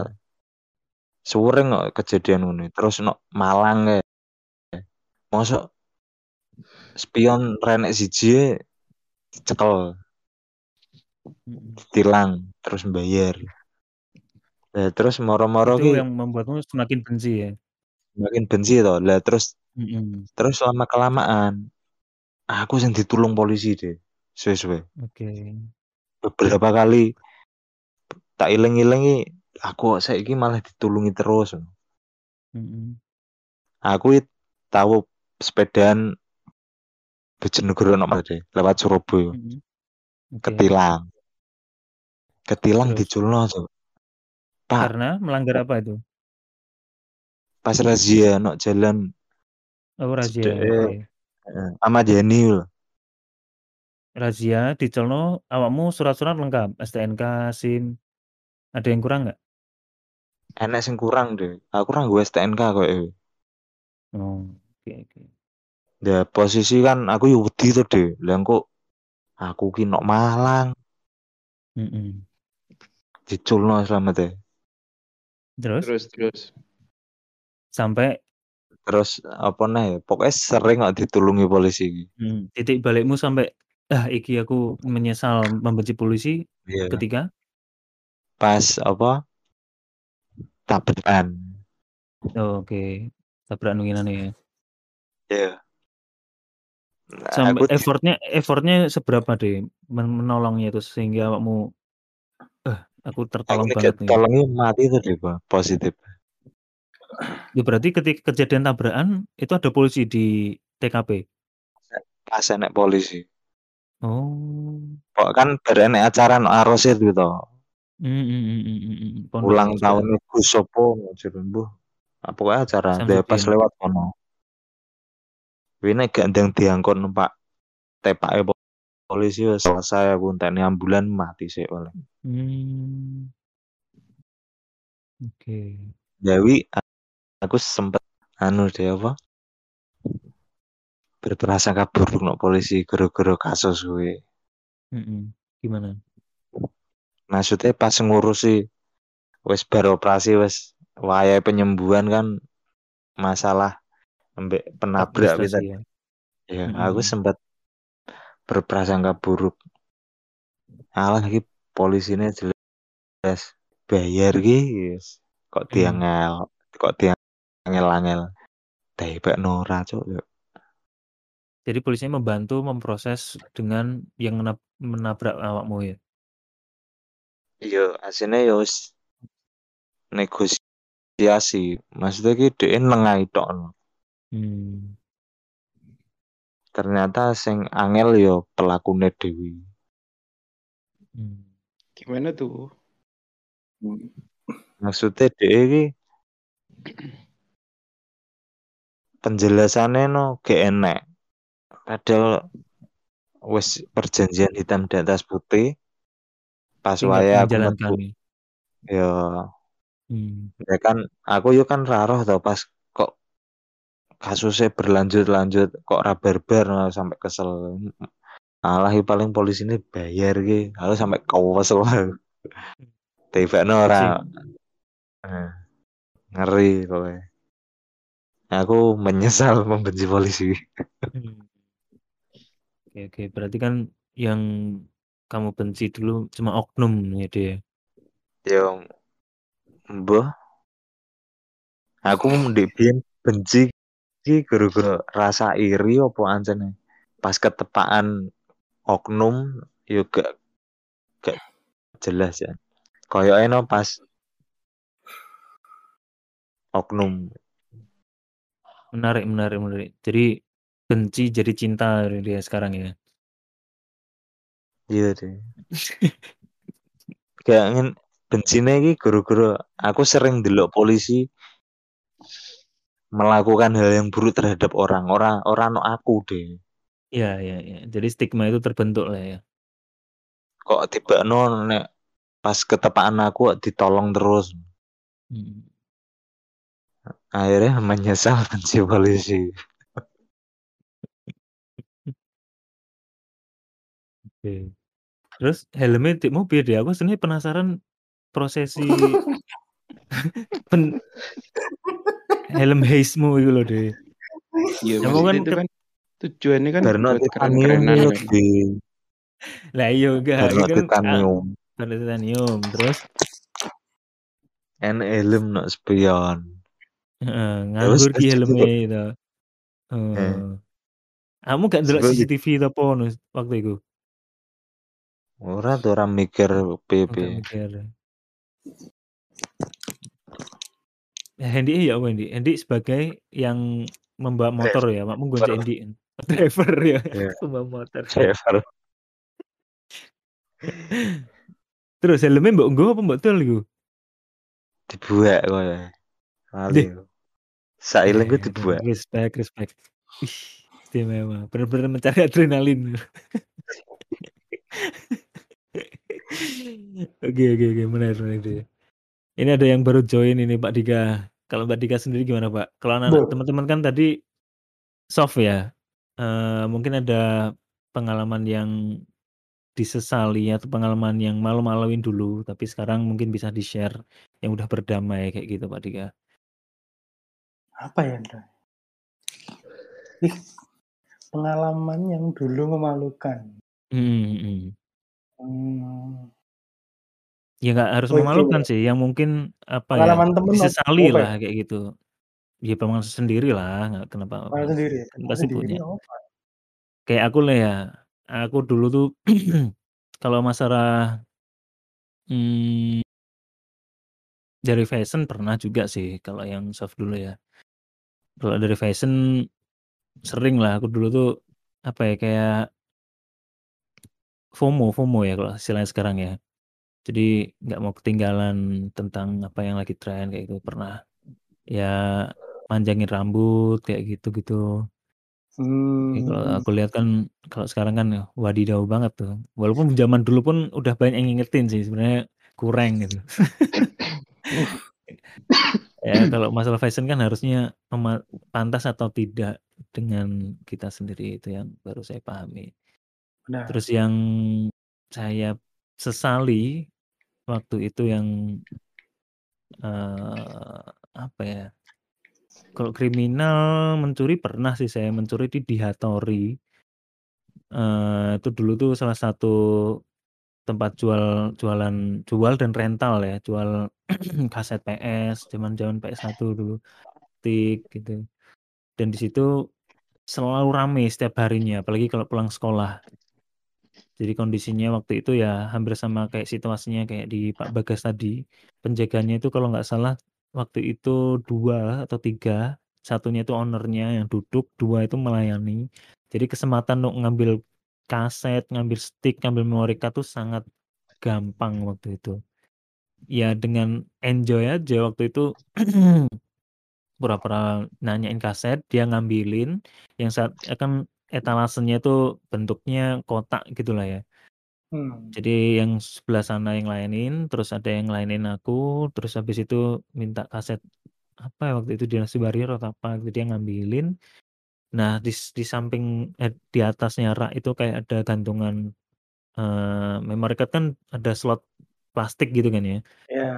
S5: Sering kok kejadian ngono. Terus no Malang kayak mosok spion renek siji cekel
S1: Mm-mm.
S5: tilang terus bayar lah terus moro-moro
S1: Itu
S5: ki
S1: yang membuatmu semakin benci ya.
S5: makin benci to lah terus
S1: Mm-mm.
S5: terus lama kelamaan aku yang ditulung polisi deh sesuai
S1: Oke.
S5: beberapa kali tak iling-ilingi aku saiki malah ditulungi terus
S1: Mm-mm.
S5: aku tahu sepedaan Bojonegoro nok deh lewat Surabaya
S1: Mm-mm. Oke.
S5: ketilang ketilang
S1: Terus?
S5: diculno so. Pak
S1: Karena melanggar apa itu?
S5: pas razia nok jalan
S1: Oh, razia.
S5: Ahmad Yani lho.
S1: Razia dicelno awakmu surat-surat lengkap, STNK, SIM. Ada yang kurang nggak?
S5: enek sing kurang deh aku kurang gue STNK kok
S1: Oh, oke oke.
S5: ya posisi kan aku yo wedi to deh lah kok aku ki nok Malang
S1: Mm-mm.
S5: diculno selamat deh
S1: Terus
S2: Terus terus.
S1: sampai
S5: terus apa nih pokoknya sering kok ditulungi polisi
S1: hmm, titik balikmu sampai Ah, iki aku menyesal membenci polisi
S5: Iya.
S1: ketika
S5: Pas apa? Tabrakan.
S1: Oke. Tabrakan winginane ya.
S5: Iya. Nah, aku
S1: Sampai
S5: di
S1: effort-nya effort-nya seberapa deh men menolongnya itu sehingga awakmu, "Eh, aku
S5: aku
S1: tertolong banget nih."
S5: tolongnya mati tuh deh, Pak, positif.
S1: Ya berarti ketika kejadian tabrakan itu ada polisi di TKP?
S5: Pas enek polisi.
S1: Oh.
S5: Kok kan bar enek acara no arose itu
S1: mhm. Pondok
S5: Ulang tahun Gus sopo jare mbuh. Apa acara pas lewat kono. Gak ndang diangkut numpak tepake po- polisi wis selesai aku entekne ambulan mati sik paling.
S1: Mmm. Oke.
S5: Jawi a- aku sempet anu deh apa? Berprasangka buruk no polisi gara-gara kasus kuwi.
S1: Mhm. Gimana?
S5: Maksudnya pas ngurusi wis bar operasi wis wayahe penyembuhan kan masalah ambek penabrak kita.
S1: ya?
S5: Ya,
S1: Mhm
S5: aku
S1: mhm.
S5: sempat berprasangka buruk. Alah iki polisine jelas bayar ki yes. Kok
S1: Mmm.
S5: diangel, kok diangel-angel. Tebak Nora cuk.
S1: Jadi polisinya membantu memproses dengan yang menab menabrak awakmu ya?
S5: Iya, asine ya wis negosiasi. Maksudnya ki dhek nengahi tok.
S1: Mmm.
S5: Ternyata sing angel ya pelakune dhewe.
S1: Mmm.
S3: Gimana tuh?
S5: Maksudnya dhek iki penjelasannya no gak enek. Padahal wis perjanjian hitam di atas putih. Pas
S1: nggak
S5: wayahe aku metu ya
S1: Mmm.
S5: ya kan aku yo kan ra roh tau pas kok kasusnya berlanjut-lanjut kok ra barbar no, sampai kesel. Alah paling polisi ini bayar ki. Aku sampai kewesel. Tebak
S1: Berarti
S5: ora. Eh, ngeri kowe. Aku menyesal membenci polisi.
S1: Mmm. Oke oke. Berarti kan yang kamu benci dulu cuma oknum ya, dia ya?
S5: Yo mbah aku biyen benci ki gara-gara rasa iri apa ancene. Pas ketepaan oknum yo gak gak jelas ya. Koyoke no pas oknum.
S1: Menarik menarik menarik. Jadi benci jadi cinta dia sekarang ya?
S5: Iya deh. Kayak ngin bencine iki gara-gara aku sering delok polisi melakukan hal yang buruk terhadap orang. Ora ora no aku deh.
S1: Iya iya iya. Jadi stigma itu terbentuk lah ya?
S5: Kok tibakno nek pas ketepaan aku ditolong terus.
S1: Mhm.
S5: Akhirnya menyesal benci polisi.
S1: Oke. Terus helmnya tikmu piye deh? Aku sebenarnya penasaran prosesi pen helm heist-mu iku lho, De.
S3: Iya,
S1: Kamu kan
S3: itu kan tujuannya kan buat
S5: titanium
S3: kan.
S5: di
S1: Lah iya enggak, kan ah,
S5: titanium.
S1: Barno titanium. Terus
S5: Enek helm no spion.
S1: heeh,
S5: Terus
S1: nganggur
S5: terus
S1: helme
S5: itu
S1: itu.
S5: eh.
S1: Kamu gak
S5: sebelum
S1: CCTV apa waktu iku?
S5: Ora tuh ora mikir PP.
S1: mikir. Ya Hendy ya apa Hendy? Hendy sebagai yang membawa motor ya, makmu goncek
S5: Driver.
S1: Hendy kan? Driver ya,
S5: Iya.
S1: motor.
S5: Driver.
S1: Terus helmnya mbok nggo apa mbok tol iku?
S5: Dibuak kowe. Lali.
S1: Dih.
S5: aku. Sailengku
S1: Eh,
S5: dibuak.
S1: respect respect. Ih, istimewa. Bener-bener mencari adrenalin. Oke oke oke, menarik menarik deh. Ini ada yang baru join ini Pak Dika. Kalau Mbak Dika sendiri gimana Pak? Kalau
S7: Bo.
S1: teman-teman kan tadi soft ya. Eee, mungkin ada pengalaman yang disesali atau pengalaman yang malu-maluin dulu, tapi sekarang mungkin bisa di-share yang udah berdamai kayak gitu Pak Dika.
S7: Apa ya, Ndra? Ih, pengalaman yang dulu memalukan.
S1: Mhm mhm.
S7: Mmm.
S1: Ya nggak harus
S7: Oh itu
S1: memalukan
S7: ya.
S1: sih, yang mungkin apa ya,
S7: Pengalaman temen apa ya?
S1: lah kayak gitu. Ya pengalaman sendirilah, nggak kenapa
S7: Pengalaman sendiri?
S1: kan
S7: Pengalaman
S1: pasti
S7: sendiri
S1: punya.
S7: nggak apa-apa.
S1: Kayak aku lah ya, aku dulu tuh kalau masalah mmm dari fashion pernah juga sih kalau yang soft dulu ya. Kalau dari fashion, sering lah aku dulu tuh, apa ya, kayak FOMO FOMO ya kalau istilahnya sekarang ya. Jadi nggak mau ketinggalan tentang apa yang lagi tren kayak gitu, pernah. Ya manjangin rambut kayak gitu-gitu. Ya kalau
S7: Mmm.
S1: aku lihat kan, kalau sekarang kan wadidaw banget tuh. Walaupun zaman dulu pun udah banyak yang ngingetin sih sebenarnya kurang gitu. Ya kalau masalah fashion kan harusnya mema pantas atau tidak dengan kita sendiri, itu yang baru saya pahami.
S7: Benar.
S1: Terus yang saya sesali waktu itu yang eee, apa ya, kalau kriminal mencuri pernah sih saya mencuri di di Hattori. Eee, itu dulu tuh salah satu tempat jual jualan jual dan rental ya, jual kaset PS, zaman-zaman PS1 dulu, tik gitu. Dan di situ selalu rame setiap harinya, apalagi kalau pulang sekolah. Jadi kondisinya waktu itu ya hampir sama kayak situasinya kayak di Pak Bagas tadi. Penjaganya itu kalau nggak salah waktu itu 2 atau 3, satunya itu owner-nya yang duduk, 2 itu melayani. Jadi kesempatan untuk ngambil kaset, ngambil stick, ngambil memory card sangat gampang waktu itu. Ya dengan enjoy aja waktu itu pura-pura nanyain kaset, dia ngambilin, yang saat ya kan etalasenya itu bentuknya kotak gitulah ya.
S7: Mmm.
S1: Jadi yang sebelah sana yang ngelayanin, terus ada yang ngelayanin aku, terus habis itu minta kaset, apa ya waktu itu Dynasty Warrior atau apa gitu, dia ngambilin. Nah dis di samping eh, di atasnya rak itu kayak ada gantungan, eee, memory card kan ada slot plastik gitu kan ya.
S7: Iya,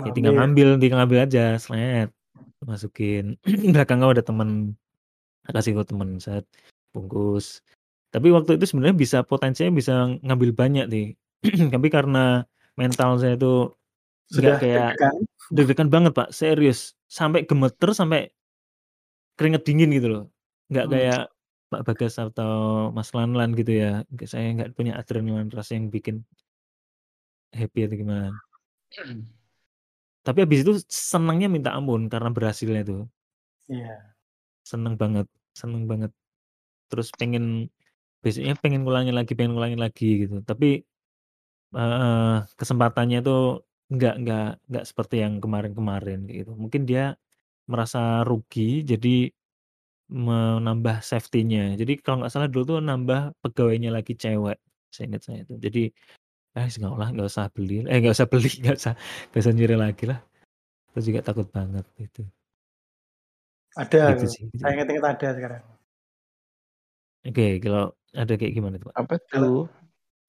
S1: Ya tinggal
S7: ngambil.
S1: tinggal ngambil aja, slet, masukin. Belakangnya ada temen, kasih ke temen, set, bungkus. Tapi waktu itu sebenarnya bisa potensinya bisa ngambil banyak nih. Tapi karena mental saya itu
S7: Sudah
S1: kayak
S7: deg-degan?
S1: banget Pak, serius. Sampai gemeter, sampai keringat dingin gitu loh. Nggak
S7: Mmm.
S1: kayak Pak Bagas atau Mas Lanlan gitu ya, saya nggak punya adrenalin rush yang bikin happy atau gimana. Tapi habis itu senengnya minta ampun karena berhasilnya itu.
S7: Iya.
S1: Seneng banget seneng banget. Terus pengen besoknya pengen ngulangin lagi pengen ngulangin lagi gitu. Tapi, eee, kesempatannya itu nggak nggak nggak seperti yang kemarin-kemarin gitu. Mungkin dia merasa rugi jadi menambah safety-nya. Jadi kalau nggak salah dulu tuh nambah pegawainya lagi cewek, seinget saya itu. Jadi, "Ah wis ngolah nggak usah beli eh nggak usah beli, nggak usah nggak usah nyuri lagi lah." Terus juga takut banget gitu.
S7: Ada
S1: Gitu sih gitu.
S7: saya inget-inget ada sekarang.
S1: Oke, kalau ada kayak gimana tuh Pak?
S2: Apa
S7: Kalau
S2: tuh?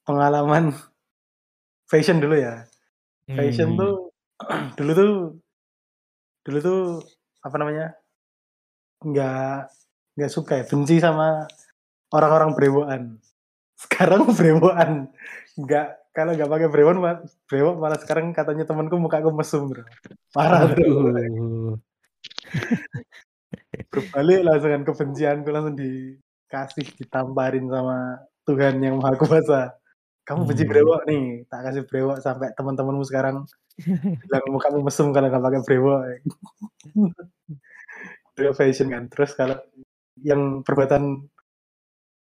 S7: pengalaman fashion dulu ya. Fashion
S1: Mmm.
S7: tuh dulu tuh dulu tuh apa namanya, nggak nggak suka ya, benci sama orang-orang brewokan. Sekarang brewokan, nggak kalau nggak pakai brewok ma brewok malah sekarang katanya temenku mukaku mesum, Bro. Parah, Bro.
S1: Waduh.
S7: Berbalik langsung kan kebencianku langsung dikasih, ditamparin sama Tuhan Yang Maha Kuasa. "Kamu benci
S1: Mmm.
S7: brewok nih, tak kasih brewok sampai teman-temanmu sekarang bilang mukamu mesum kalau nggak pakai brewok." Dulu fashion kan. Terus kalau yang perbuatan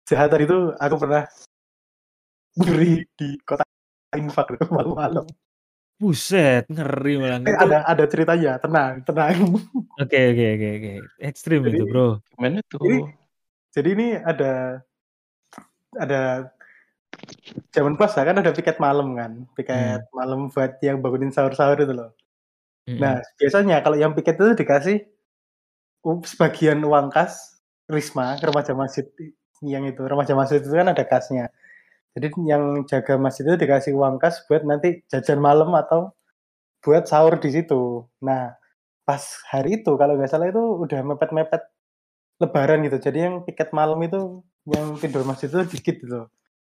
S7: jahat tadi itu aku pernah nyuri di kotak infak malam-malam.
S1: Buset, ngeri malah.
S7: Eh,
S1: Itu
S7: ada ada ceritanya, tenang tenang.
S1: Oke oke oke oke. Ekstrim
S7: Jadi
S1: itu, Bro.
S2: Gimana tuh?
S7: jadi ini ada ada zaman puasa kan ada piket malam kan, piket
S1: Mmm.
S7: malam buat yang bangunin sahur-sahur itu loh. Nah,
S1: Mhm.
S7: biasanya kalau yang piket itu dikasih sebagian uang kas Risma, remaja masjid yang itu, remaja masjid itu kan ada kasnya. Jadi yang jaga masjid itu dikasih uang kas buat nanti jajan malam atau buat sahur di situ. Nah, pas hari itu kalau nggak salah itu udah mepet-mepet lebaran gitu. Jadi yang piket malam itu, yang tidur masjid itu dikit gitu.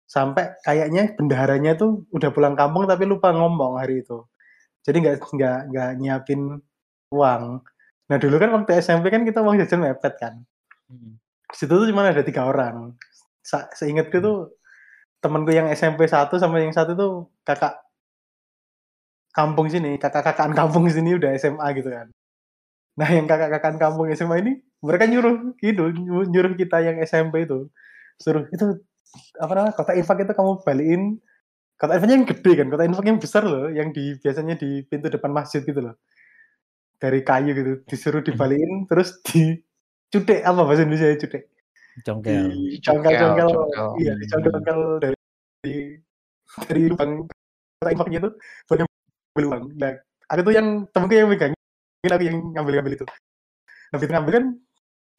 S7: sampai kayaknya bendaharanya tuh udah pulang kampung tapi lupa ngomong hari itu. Jadi nggak nggak nggak nyiapin uang. Nah dulu kan waktu SMP kan kita uang jajan mepet kan. Di situ tuh cuma ada tiga orang. Sa seingatku
S1: Hmm.
S7: tuh temenku yang SMP 1 sama yang satu tuh kakak kampung sini, kakak-kakakan kampung sini udah SMA gitu kan. Nah yang kakak-kakakan kampung SMA ini mereka nyuruh gitu, nyu nyuruh kita yang SMP itu, suruh itu apa namanya, kotak infak itu kamu balikin kotak infaknya yang gede kan, kotak infak yang besar loh, yang di biasanya di pintu depan masjid gitu loh. Dari kayu gitu, disuruh
S1: Mhm.
S7: dibalikin terus dicutek, apa bahasa Indonesianya cutek?
S1: Congkel.
S7: Dicongkel-congkel
S2: Congkel,
S7: iya,
S2: hmm.
S7: dicongkel-congkel dari dari lubang kotak infaknya itu buat ngambil uang. Nah, aku tuh yang temenku yang megangin, aku yang ngambil-ngambil itu. Nah, begitu ngambil kan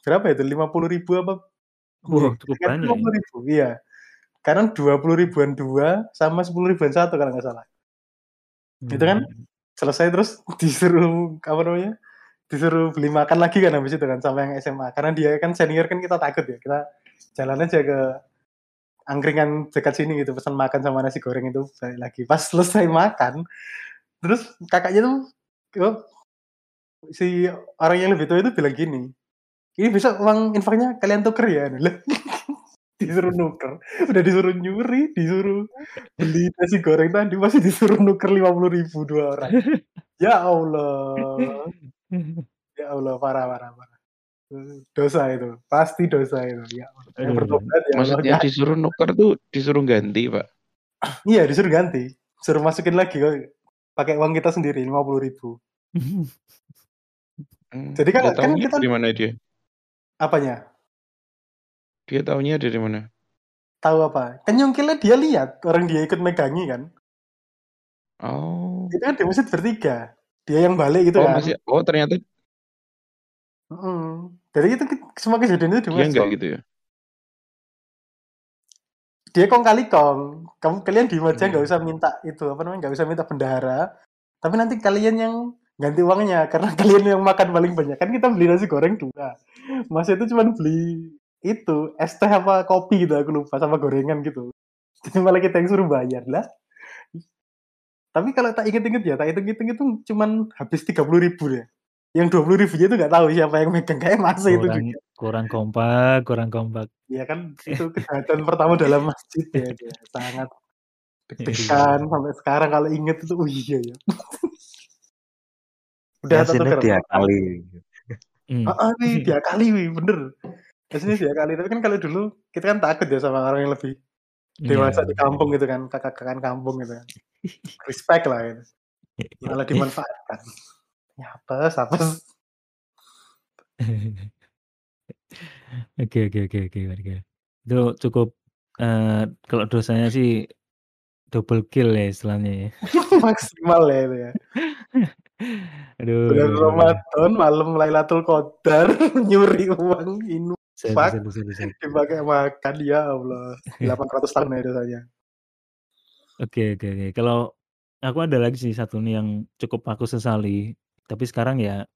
S7: berapa itu, 50.000 apa
S1: Wow,
S7: iya,
S1: cukup
S7: kan
S1: banyak ya?
S7: 50.000 iya. Karena 20 ribuan 2 sama 10 ribuan 1 kalau nggak salah. Itu kan
S1: Mmm.
S7: selesai terus disuruh apa namanya, disuruh beli makan lagi kan habis itu kan sama yang SMA. Karena dia kan senior kan kita takut ya, kita jalan aja ke angkringan dekat sini gitu, pesan makan sama nasi goreng itu, balik lagi. Pas selesai makan, terus kakaknya tuh oh, si orang yang lebih tua itu bilang gini, "Ini besok uang infaknya kalian tuker ya?" Disuruh nuker, udah disuruh nyuri, disuruh beli nasi goreng tadi, masih disuruh nuker 50.000 dua orang. Ya Allah. Ya Allah, parah parah parah. Dosa itu, pasti dosa itu, ya Allah. Yang
S1: Aduh.
S7: bertobat ya Allah
S2: Maksudnya
S7: nggak
S2: disuruh nuker tuh disuruh ganti, Pak?
S7: Iya, disuruh ganti, suruh masukin lagi kok pakai uang kita sendiri 50.000.
S2: Mmm,
S7: Jadi kan kan
S2: taunya
S7: kita
S2: dari mana dia?
S7: Apanya?
S2: Dia taunya dari mana?
S7: Tahu apa? Kan nyungkilnya dia lihat, orang dia ikut megangi kan.
S2: Oh.
S7: Itu kan di masjid bertiga, dia yang balik gitu
S2: Oh,
S7: kan.
S2: masih oh ternyata
S7: Mhm, jadi itu semua kejadian itu di
S2: dia enggak gitu ya?
S7: Dia kong kali kong, kamu kalian diem aja nggak
S2: Mmm.
S7: usah minta itu, apa namanya, nggak usah minta bendahara, tapi nanti kalian yang ganti uangnya, karena kalian yang makan paling banyak. Kan kita beli nasi goreng 2, Masnya itu cuman beli itu, es teh apa kopi gitu, aku lupa, sama gorengan gitu. Jadi malah kita yang suruh bayar, lah. Tapi kalau tak inget-inget ya, tak hitung-hitung itu cuman habis 30.000 deh. Yang 20.000-nya itu nggak tahu siapa yang megang, kayaknya Masnya itu
S1: Kurang
S7: juga.
S1: kurang kompak kurang kompak.
S7: Iya kan, itu kejahatan pertama dalam masjid ya, dia sangat
S1: Iya.
S7: deg-degan sampai sekarang kalau inget itu, oh iya ya. Udah tak
S5: Yasinnya
S7: tuker.
S5: Diakali.
S1: Mmm.
S7: Heeh, wih, diakali wih, bener. Yasinnya diakali, tapi kan kalau dulu kita kan takut ya sama orang yang lebih dewasa
S1: Iya.
S7: di kampung gitu kan, kakak-kakakan kampung gitu kan. Respect lah gitu. Malah dimanfaatkan. Ya apes apes.
S1: Oke oke oke oke oke. Itu cukup, eee, kalau dosanya sih double kill ya istilahnya ya.
S7: Maksimal ya itu ya.
S1: Aduh
S7: Bulan. Ramadan, malam Lailatul Qadar, nyuri uang infak,
S1: buset buset.
S7: dipakai makan, ya Allah. 800 tahun ya dosanya.
S1: Oke oke oke. Kalau aku ada lagi sih satu nih yang cukup aku sesali, tapi sekarang ya,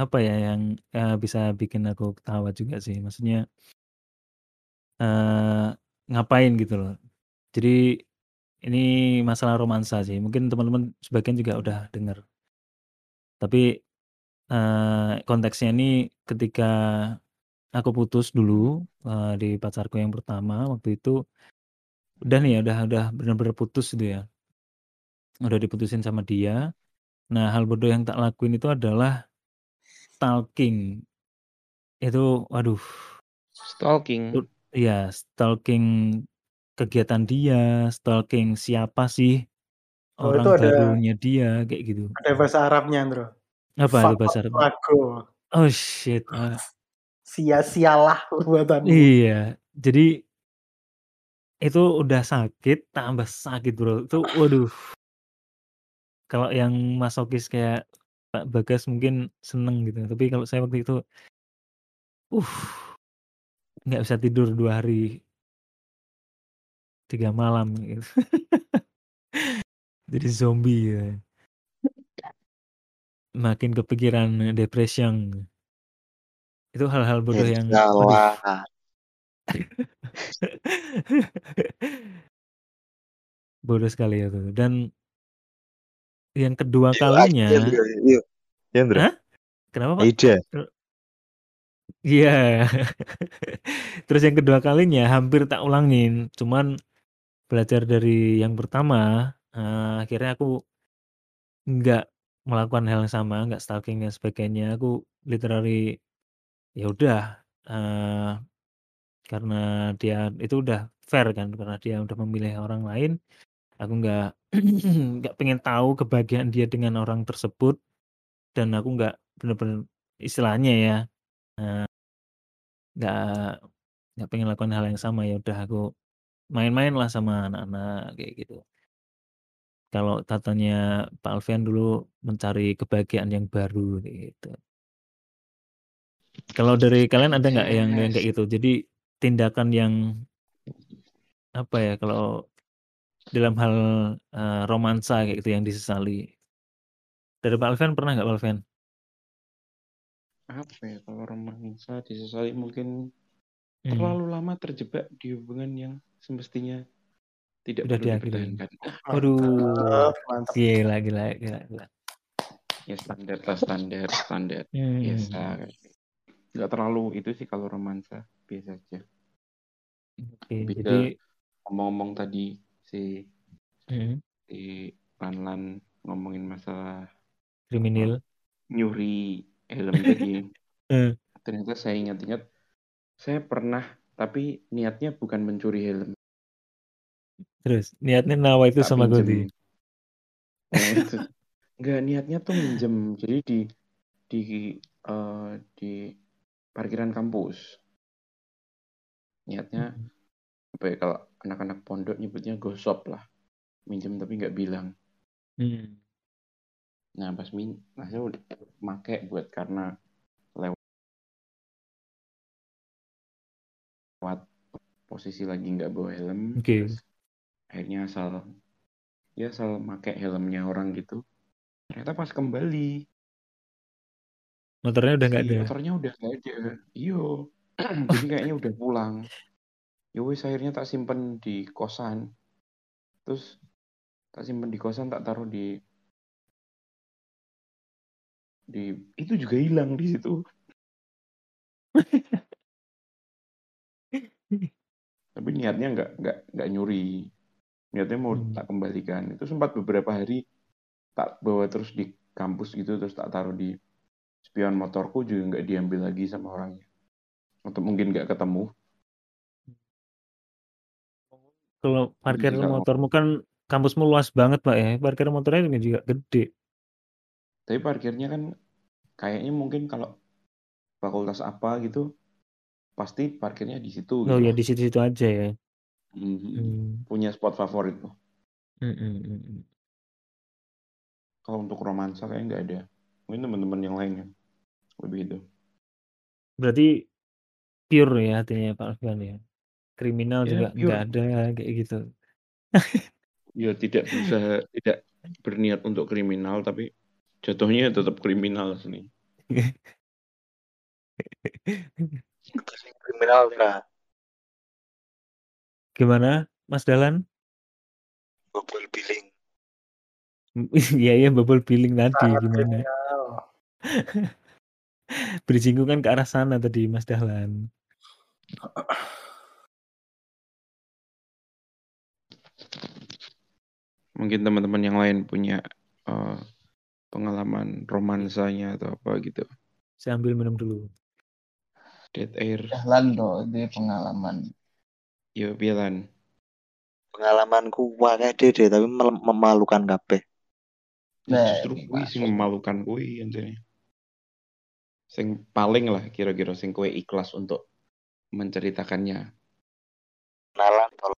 S1: apa ya, yang, eee, bisa bikin aku ketawa juga sih, maksudnya eee, ngapain gitu loh. Jadi, ini masalah romansa sih, mungkin teman-teman sebagian juga udah denger. Tapi, eee, konteksnya ini ketika aku putus dulu, eee, di pacarku yang pertama waktu itu, udah nih ya, udah udah bener-bener putus gitu ya. Udah diputusin sama dia. Nah, hal bodoh yang tak lakuin itu adalah stalking. Itu waduh.
S2: Stalking?
S1: Ut iya, stalking kegiatan dia, stalking siapa sih
S7: Oh, itu
S1: orang
S7: ada
S1: barunya dia, kayak gitu.
S7: ada bahasa Arabnya, Bro.
S1: Apa itu bahasa Arabnya?
S7: Faqrago.
S1: Oh shit, eee
S7: Sia-sialah perbuatanmu.
S1: Iya, jadi itu udah sakit, tambah sakit, Bro. Itu waduh. Kalau yang masokis kayak Pak Bagas mungkin seneng gitu, tapi kalau saya waktu itu uh, nggak bisa tidur 2 hari. 3 malam gitu. Jadi zombie ya. Makin kepikiran depression. Itu hal-hal bodoh yang. Bodoh sekali itu. Dan yang kedua
S5: Yo,
S1: kalinya
S5: yo. Ya.
S1: Hah? Kenapa, Pak?
S5: Aida.
S1: Iya. Terus yang kedua kalinya hampir tak ulangin, cuman belajar dari yang pertama, akhirnya aku nggak melakukan hal yang sama, nggak stalking dan sebagainya. Aku literally ya udah, eee, karena dia itu udah fair kan, karena dia udah memilih orang lain, aku nggak nggak pengen tahu kebahagiaan dia dengan orang tersebut, dan aku nggak bener-bener istilahnya ya, eee nggak nggak pengen lakukan hal yang sama, ya udah aku main-main lah sama anak-anak, kayak gitu. Kalau katanya Pak Alfian dulu mencari kebahagiaan yang baru, gitu. Kalau dari kalian ada nggak yang yang kayak gitu? Jadi tindakan yang apa ya, kalau dalam hal, eee, romansa kayak gitu yang disesali? Dari Pak Alfian pernah nggak Pak Alfian?
S2: Apa ya, kalau romansa disesali mungkin
S1: Hmm.
S2: terlalu lama terjebak di hubungan yang semestinya tidak
S1: Udah
S2: perlu
S1: diakhiri.
S2: dipertahankan.
S1: Waduh,
S7: Mantap,
S1: gila gila gila gila.
S2: Ya standar lah, standar, standar. Biasa.
S1: Hmm.
S2: kayak gitu. Nggak terlalu itu sih kalau romansa, biasa aja.
S1: Oke,
S2: ke
S1: jadi
S2: ngomong-ngomong tadi si
S1: Mhm.
S2: si Lanlan ngomongin masalah
S1: Kriminal.
S2: nyuri helm tadi.
S1: Eh.
S2: Ternyata saya ingat-ingat saya pernah tapi niatnya bukan mencuri helm.
S1: Terus niatnya nawa itu
S2: Tak
S1: sama. Gondi?
S2: Nah, itu. Enggak, niatnya tuh minjem. Jadi di di eh, di parkiran kampus. Niatnya
S1: Mhm.
S2: apa ya kalau anak-anak pondok nyebutnya gosop lah. Minjem tapi nggak bilang.
S1: Hmm.
S2: Nah, pas min, nah saya udah make buat karena lewat posisi lagi nggak bawa helm,
S1: Oke.
S2: terus akhirnya asal ya asal make helmnya orang gitu. Ternyata pas kembali
S1: Motornya udah nggak
S2: si
S1: ada.
S2: motornya udah nggak ada. Iyo, jadi kayaknya udah pulang. Ya wes akhirnya tak simpen di kosan. Terus tak simpen di kosan tak taruh di di itu juga hilang di situ. Tapi niatnya nggak nggak nggak nyuri. Niatnya mau
S1: Hmm.
S2: tak kembalikan. Itu sempat beberapa hari tak bawa terus di kampus gitu terus tak taruh di spion motorku juga nggak diambil lagi sama orangnya. Atau mungkin nggak ketemu.
S1: Kalau parkir
S2: Jadi kalau-
S1: motormu kan kampusmu luas banget Pak ya. Parkir motornya juga juga gede.
S2: Tapi parkirnya kan kayaknya mungkin kalau fakultas apa gitu pasti parkirnya di situ.
S1: Oh
S2: gitu
S1: ya di situ-situ aja ya.
S2: Mhm.
S1: Hmm.
S2: Punya spot favorit loh.
S1: Hmm, hmm, hmm, hmm.
S2: Kalau untuk romansa kayaknya nggak ada. Mungkin teman-teman yang lain yang lebih itu.
S1: Berarti pure ya hatinya Pak Alfian ya. Kriminal
S2: Ya,
S1: juga nggak ada kayak gitu.
S2: Ya tidak bisa tidak berniat untuk kriminal tapi jatuhnya tetap kriminal sini.
S5: Kriminal, Indra.
S1: Gimana Mas Dalan?
S5: Bobol billing.
S1: Iya iya bubble billing tadi
S7: Sangat
S1: gimana? Bridgingku kan ke arah sana tadi Mas Dahlan.
S2: Mungkin teman-teman yang lain punya eh, pengalaman romansanya atau apa gitu.
S1: Saya ambil minum dulu.
S2: Dead air.
S6: Dahlan tuh di pengalaman.
S2: Ya Bilan.
S5: Pengalamanku wae deh tapi memalukan kabeh.
S6: Nah,
S2: Justru kui
S6: Pak.
S2: sing memalukan kui intinya. Sing paling lah kira-kira sing kue ikhlas untuk menceritakannya.
S5: Kenalan tol.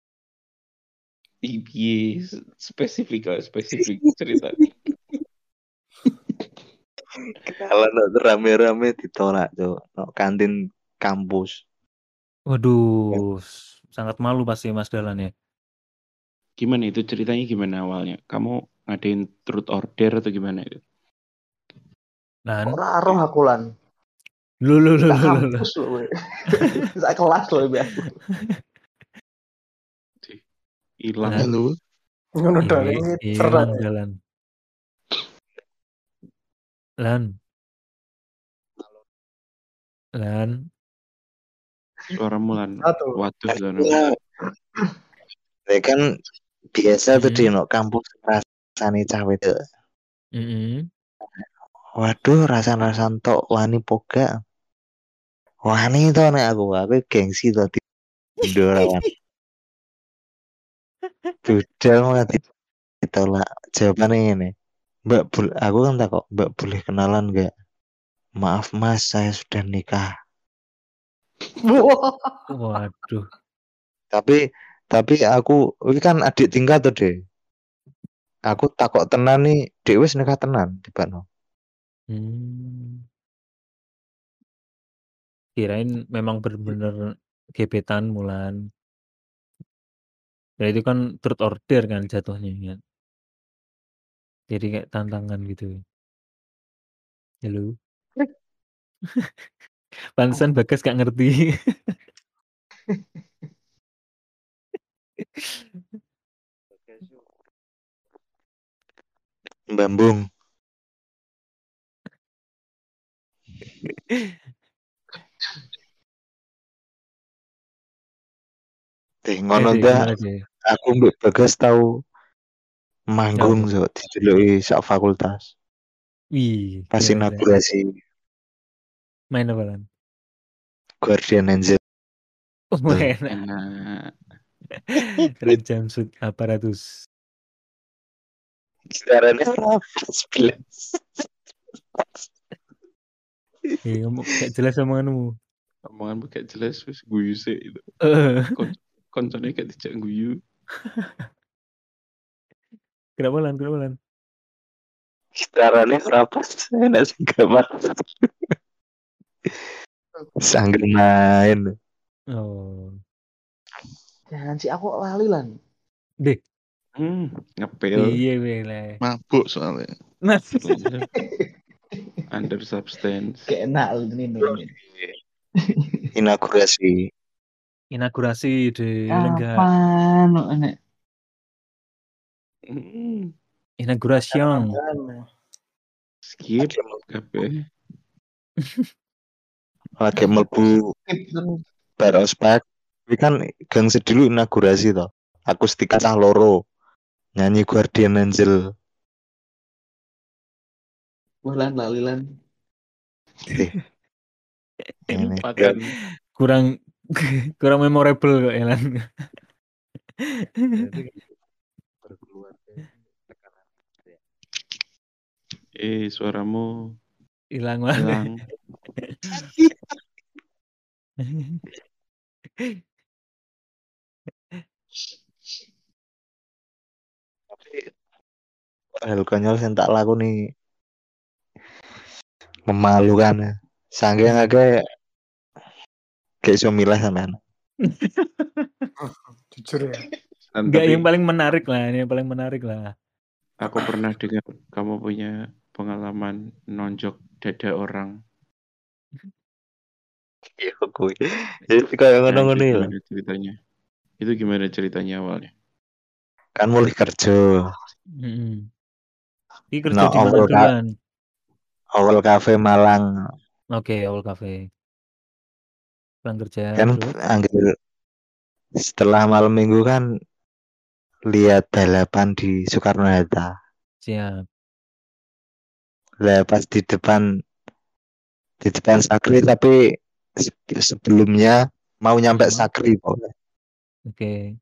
S2: Iya, spesifik lah, spesifik cerita.
S5: Kenalan tuh rame-rame ditolak, Cok. No, kantin kampus.
S1: Waduh, sangat malu pasti Mas Dahlan ya.
S2: Gimana itu ceritanya gimana awalnya? Kamu ngadain truth order atau gimana itu?
S1: Lan,
S6: Ora roh aku lan.
S1: lu lu lu lu lu. lu.
S6: Sak kelas loh be aku.
S2: Hilang.
S1: Lan.
S3: Halo.
S7: Ngono tok
S1: Iya,
S7: ini
S1: jalan. Lan. Lan.
S2: Suaramu lan.
S7: Satu.
S2: Waduh lan.
S5: Ya kan biasa tuh
S1: Mm-mm.
S5: di no kampus rasane cawe tuh.
S1: Mm-mm.
S5: Waduh, rasan-rasan tok wani poga. Wani to nek aku, aku gengsi to tidur malah di- ditolak. Jawabannya ini. Mbak, bul- aku kan tak kok, Mbak boleh kenalan gak? Maaf mas, saya sudah nikah.
S1: Waduh.
S5: Tapi, tapi aku, ini kan adik tingkat tuh deh. Aku takut tenan nih, dek wis nikah tenan, tiba no.
S1: Hmm. Kirain memang bener-bener gebetan Mulan. Ya itu kan truth order kan jatuhnya kan. Jadi kayak tantangan gitu. Halo. Pantesan Bagas gak ngerti.
S5: Bambung. Teh ngono
S1: Eh,
S5: dah, aku mbak Bagas tahu manggung so dideloki sak fakultas.
S1: Wih,
S5: pas inaugurasi
S1: Main apa lan?
S5: Guardian Angel.
S1: Oh. Enak. Red jumpsuit aparatus.
S5: Gitarannya berapa? Sebelas.
S1: Eh, ngomong gak jelas omonganmu.
S2: Omongan kayak jelas wis guyu sih itu.
S1: Eh,
S2: Koncone kayak dijak guyu.
S1: kenapa lan? Kenapa lan?
S5: Gitarannya berapa? Enak sih gambar. Sangger main.
S1: Oh,
S6: Jangan sih aku lali lan.
S1: deh.
S2: Hmm, ngepel.
S1: Iya, bele.
S3: Mabuk soalnya.
S1: Nah,
S2: Under substance.
S6: Kayak enak ini ini.
S5: Inaugurasi.
S1: inaugurasi di enggak
S6: Apaan lo enek?
S2: Hmm,
S1: inauguration.
S2: skip kabeh.
S5: Lagi mlebu bar ospek. Ini kan gang sedulu inaugurasi toh. Akustika cah loro. Nyanyi Guardian Angel.
S6: Wah lan lali lan.
S5: Ini.
S2: Lupakan.
S1: Kurang kurang memorable kok ya lan.
S2: Eh, suaramu
S1: Hilang lah.
S2: hilang.
S5: Hal konyol sing tak laku nih memalukan. Saking akeh kayak iso milih sampean.
S7: Jujur ya.
S1: Enggak
S2: tapi
S1: yang paling menarik lah, ini yang paling menarik lah.
S2: aku pernah dengar kamu punya pengalaman nonjok dada orang.
S5: Iya kuwi. Jadi kayak ngono-ngono
S2: itu
S5: ya.
S2: gimana ceritanya? Itu gimana ceritanya awalnya?
S5: Kan mulai kerja.
S1: Mm-mm. Ini kerja
S5: Nah,
S1: di mana
S5: awal ka-
S1: duluan?
S5: Awal kafe Malang
S1: Oke, awal cafe. Pulang kerja
S5: kan angger setelah malam minggu kan lihat balapan di Soekarno Hatta.
S1: Siap.
S5: Lah pas di depan di depan Sakri tapi se- sebelumnya mau nyampe. Sakri pokoknya.
S1: Oke.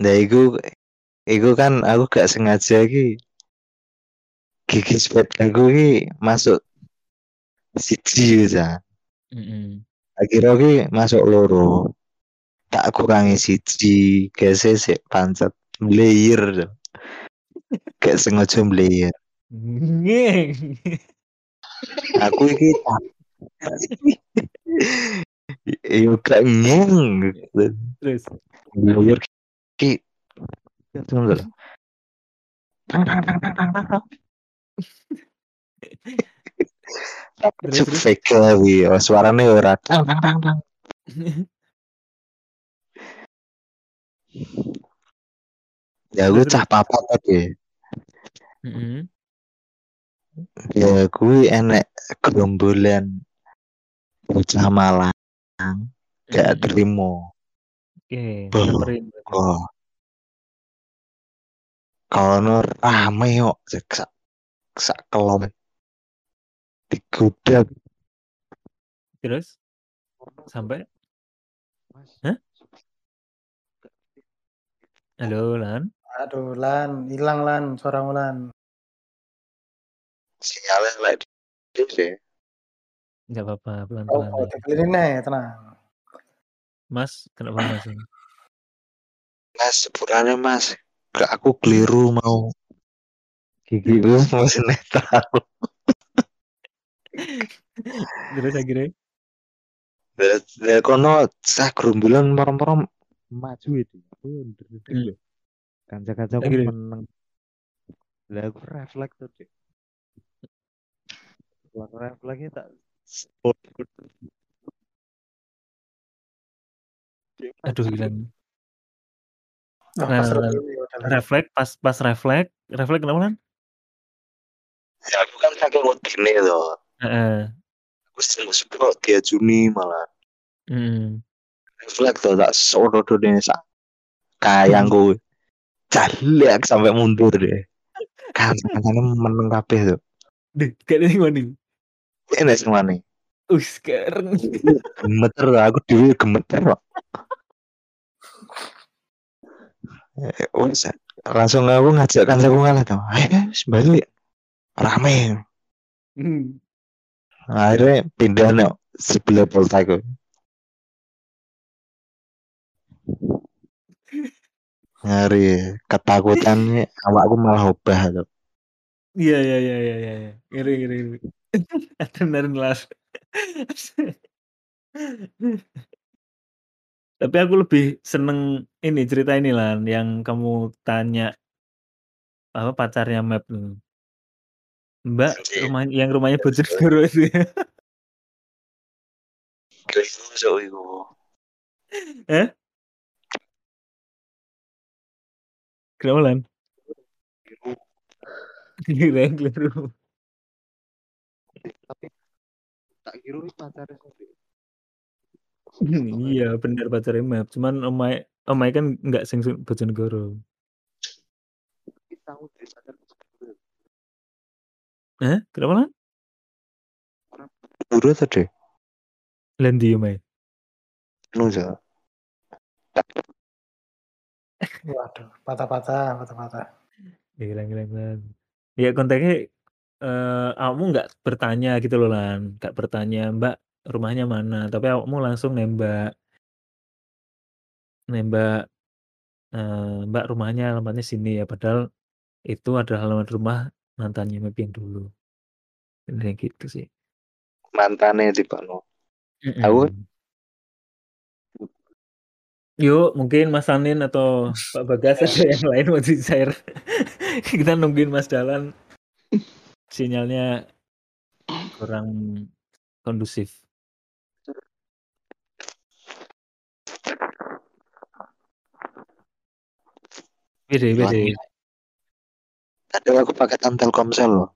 S5: Nah iku iku kan aku gak sengaja ki gigi sepedaku ki masuk siji ya. Akhirnya ki masuk loro. Tak kurangi siji, gese sik pancet melayer. Gak sengaja melayer.
S1: Ngeng.
S5: Aku iki Iya gak ngeng
S1: Terus.
S5: Melayer ki Tunggu dulu. Tang tang tang tang tang tang. Cuk fake kuwi, oh, suarane ora tang tang tang tang. Ya gue cah papat tadi.
S1: heeh.
S5: Ya gue enek gerombolan bocah Malang. Gak terima.
S1: Oke,
S5: kok kono rame kok sak sak, sak kelom. Digudak.
S1: Terus? Sampai? Hah? Halo, Lan?
S7: Aduh, Lan, hilang Lan, suara Lan.
S5: Sinyalnya lagi deh.
S1: Enggak apa-apa, pelan-pelan
S7: oh, dibeliin nih, tenang.
S1: Mas, kenapa Mas ini?
S5: Mas, sepurane Mas. Gak aku keliru mau gigi gue masih netral.
S1: Terus akhirnya
S5: Lah kono sak gerombolan merem-merem maju itu. Aku yo ndredeg
S1: Hmm.
S5: lho. Kanca-kancaku
S1: Akhirnya?
S5: meneng. Lah aku refleks tuh, Lah refleksnya tak
S1: aduh hilang.
S7: Oh,
S1: Nah,
S7: pas
S1: refleks pas pas refleks, refleks kenapa Lan?
S5: Ya aku kan saking wedine loh.
S1: Heeh.
S5: Aku sing sepuluh dia Juni malah.
S1: Hmm.
S5: Refleks tuh tak sono dene sak kayang gue. Jalek sampai mundur deh. Kan-kancane meneng kabeh tuh.
S1: Deh, gak ada yang mana?
S5: Ini semua nih.
S1: Uh, sekarang.
S5: Gemeter aku dhewe gemeter kok. Eh, wes, langsung aku ngajak kancaku ngalah tuh. Ayo, balik. Rame.
S1: Hmm.
S5: Akhirnya pindah nih sebelah poltaku. Ngeri ketakutannya awakku malah obah tuh.
S1: Iya, iya, iya, iya, iya. iya. Ngeri, ngeri, ngeri. Las. Tapi aku lebih seneng ini cerita ini Lan, yang kamu tanya apa pacarnya Map. Mbak, rumah yang rumahnya Bojonegoro itu ya.
S5: Keliru sok iku.
S1: Eh? Kenapa Lan? Keliru.
S5: Tapi tak kira wis pacare sendiri.
S1: Iya, bener pacarnya Map. Cuman omai omai kan nggak sing sing Bojonegoro.
S5: Udah sadar sendiri.
S1: Eh? Kenapa Lan?
S5: Buru tadi.
S1: Lan di omai.
S5: Nu ja.
S7: Waduh, patah-patah, patah-patah.
S1: Hilang, hilang, Lan. Ya konteksnya eh kamu nggak bertanya gitu loh Lan, nggak bertanya Mbak rumahnya mana, tapi kamu langsung nembak nembak eh, Mbak rumahnya alamatnya sini ya, padahal itu adalah alamat rumah mantannya Map yang dulu. Bener gitu sih.
S5: Mantane di kono. Aku
S1: Mm-mm. Yuk, mungkin Mas Sanin atau Pak Bagas ada yang lain mau di share. Kita nungguin Mas Dalan. Sinyalnya kurang kondusif. Bede, bede.
S5: Tadi aku pakai Telkomsel loh.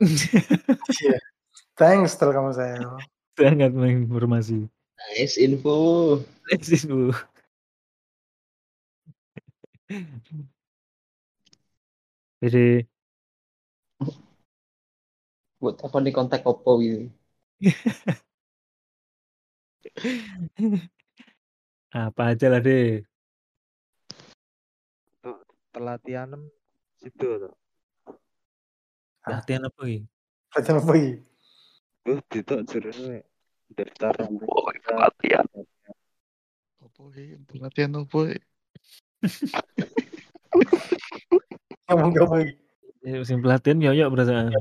S7: Iya. Thanks kamu saya.
S1: Sangat menginformasi.
S6: Nice info.
S1: Lesis, Bu. Bede.
S6: Buat apa nih kontak Oppo gitu.
S1: Apa aja lah deh.
S5: Pelatihan situ tuh.
S1: Latihan apa ini?
S7: Latihan apa iki?
S5: Gue itu jurusnya daftar
S4: Oh, pelatihan.
S3: Opo iki? Pelatihan opo iki?
S7: Ngomong apa iki?
S1: Ya, Musim pelatihan yoyok perasaan.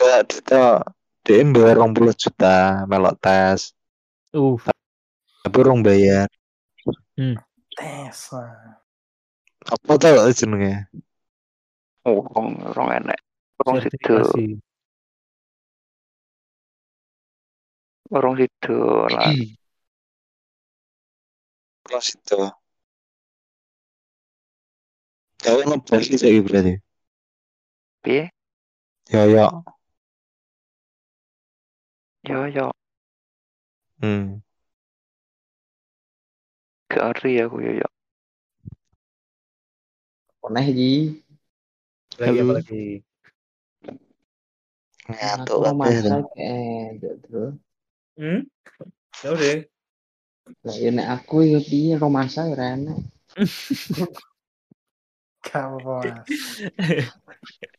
S5: Ke itu dia bayar 20 juta melok tes
S1: Uh,
S5: tapi orang bayar
S7: Tes. Nah.
S5: apa tau jenenge
S4: Oh, rong rong enek. Rong situ, rong situ lah.
S5: terus itu Cewek ngebal sih saiki berarti.
S4: Piye?
S5: Ya ya.
S4: Yo yo,
S5: Hmm.
S4: gak ngerti aku yo yo.
S6: Koneh iki.
S1: Lagi apa
S3: Halo.
S1: lagi?
S5: Ngantuk
S6: Aku
S5: kabeh.
S6: masak eh bro.
S1: Hmm? Ya udah.
S6: Lah ya nek aku ya piye kok masak ya ora enak.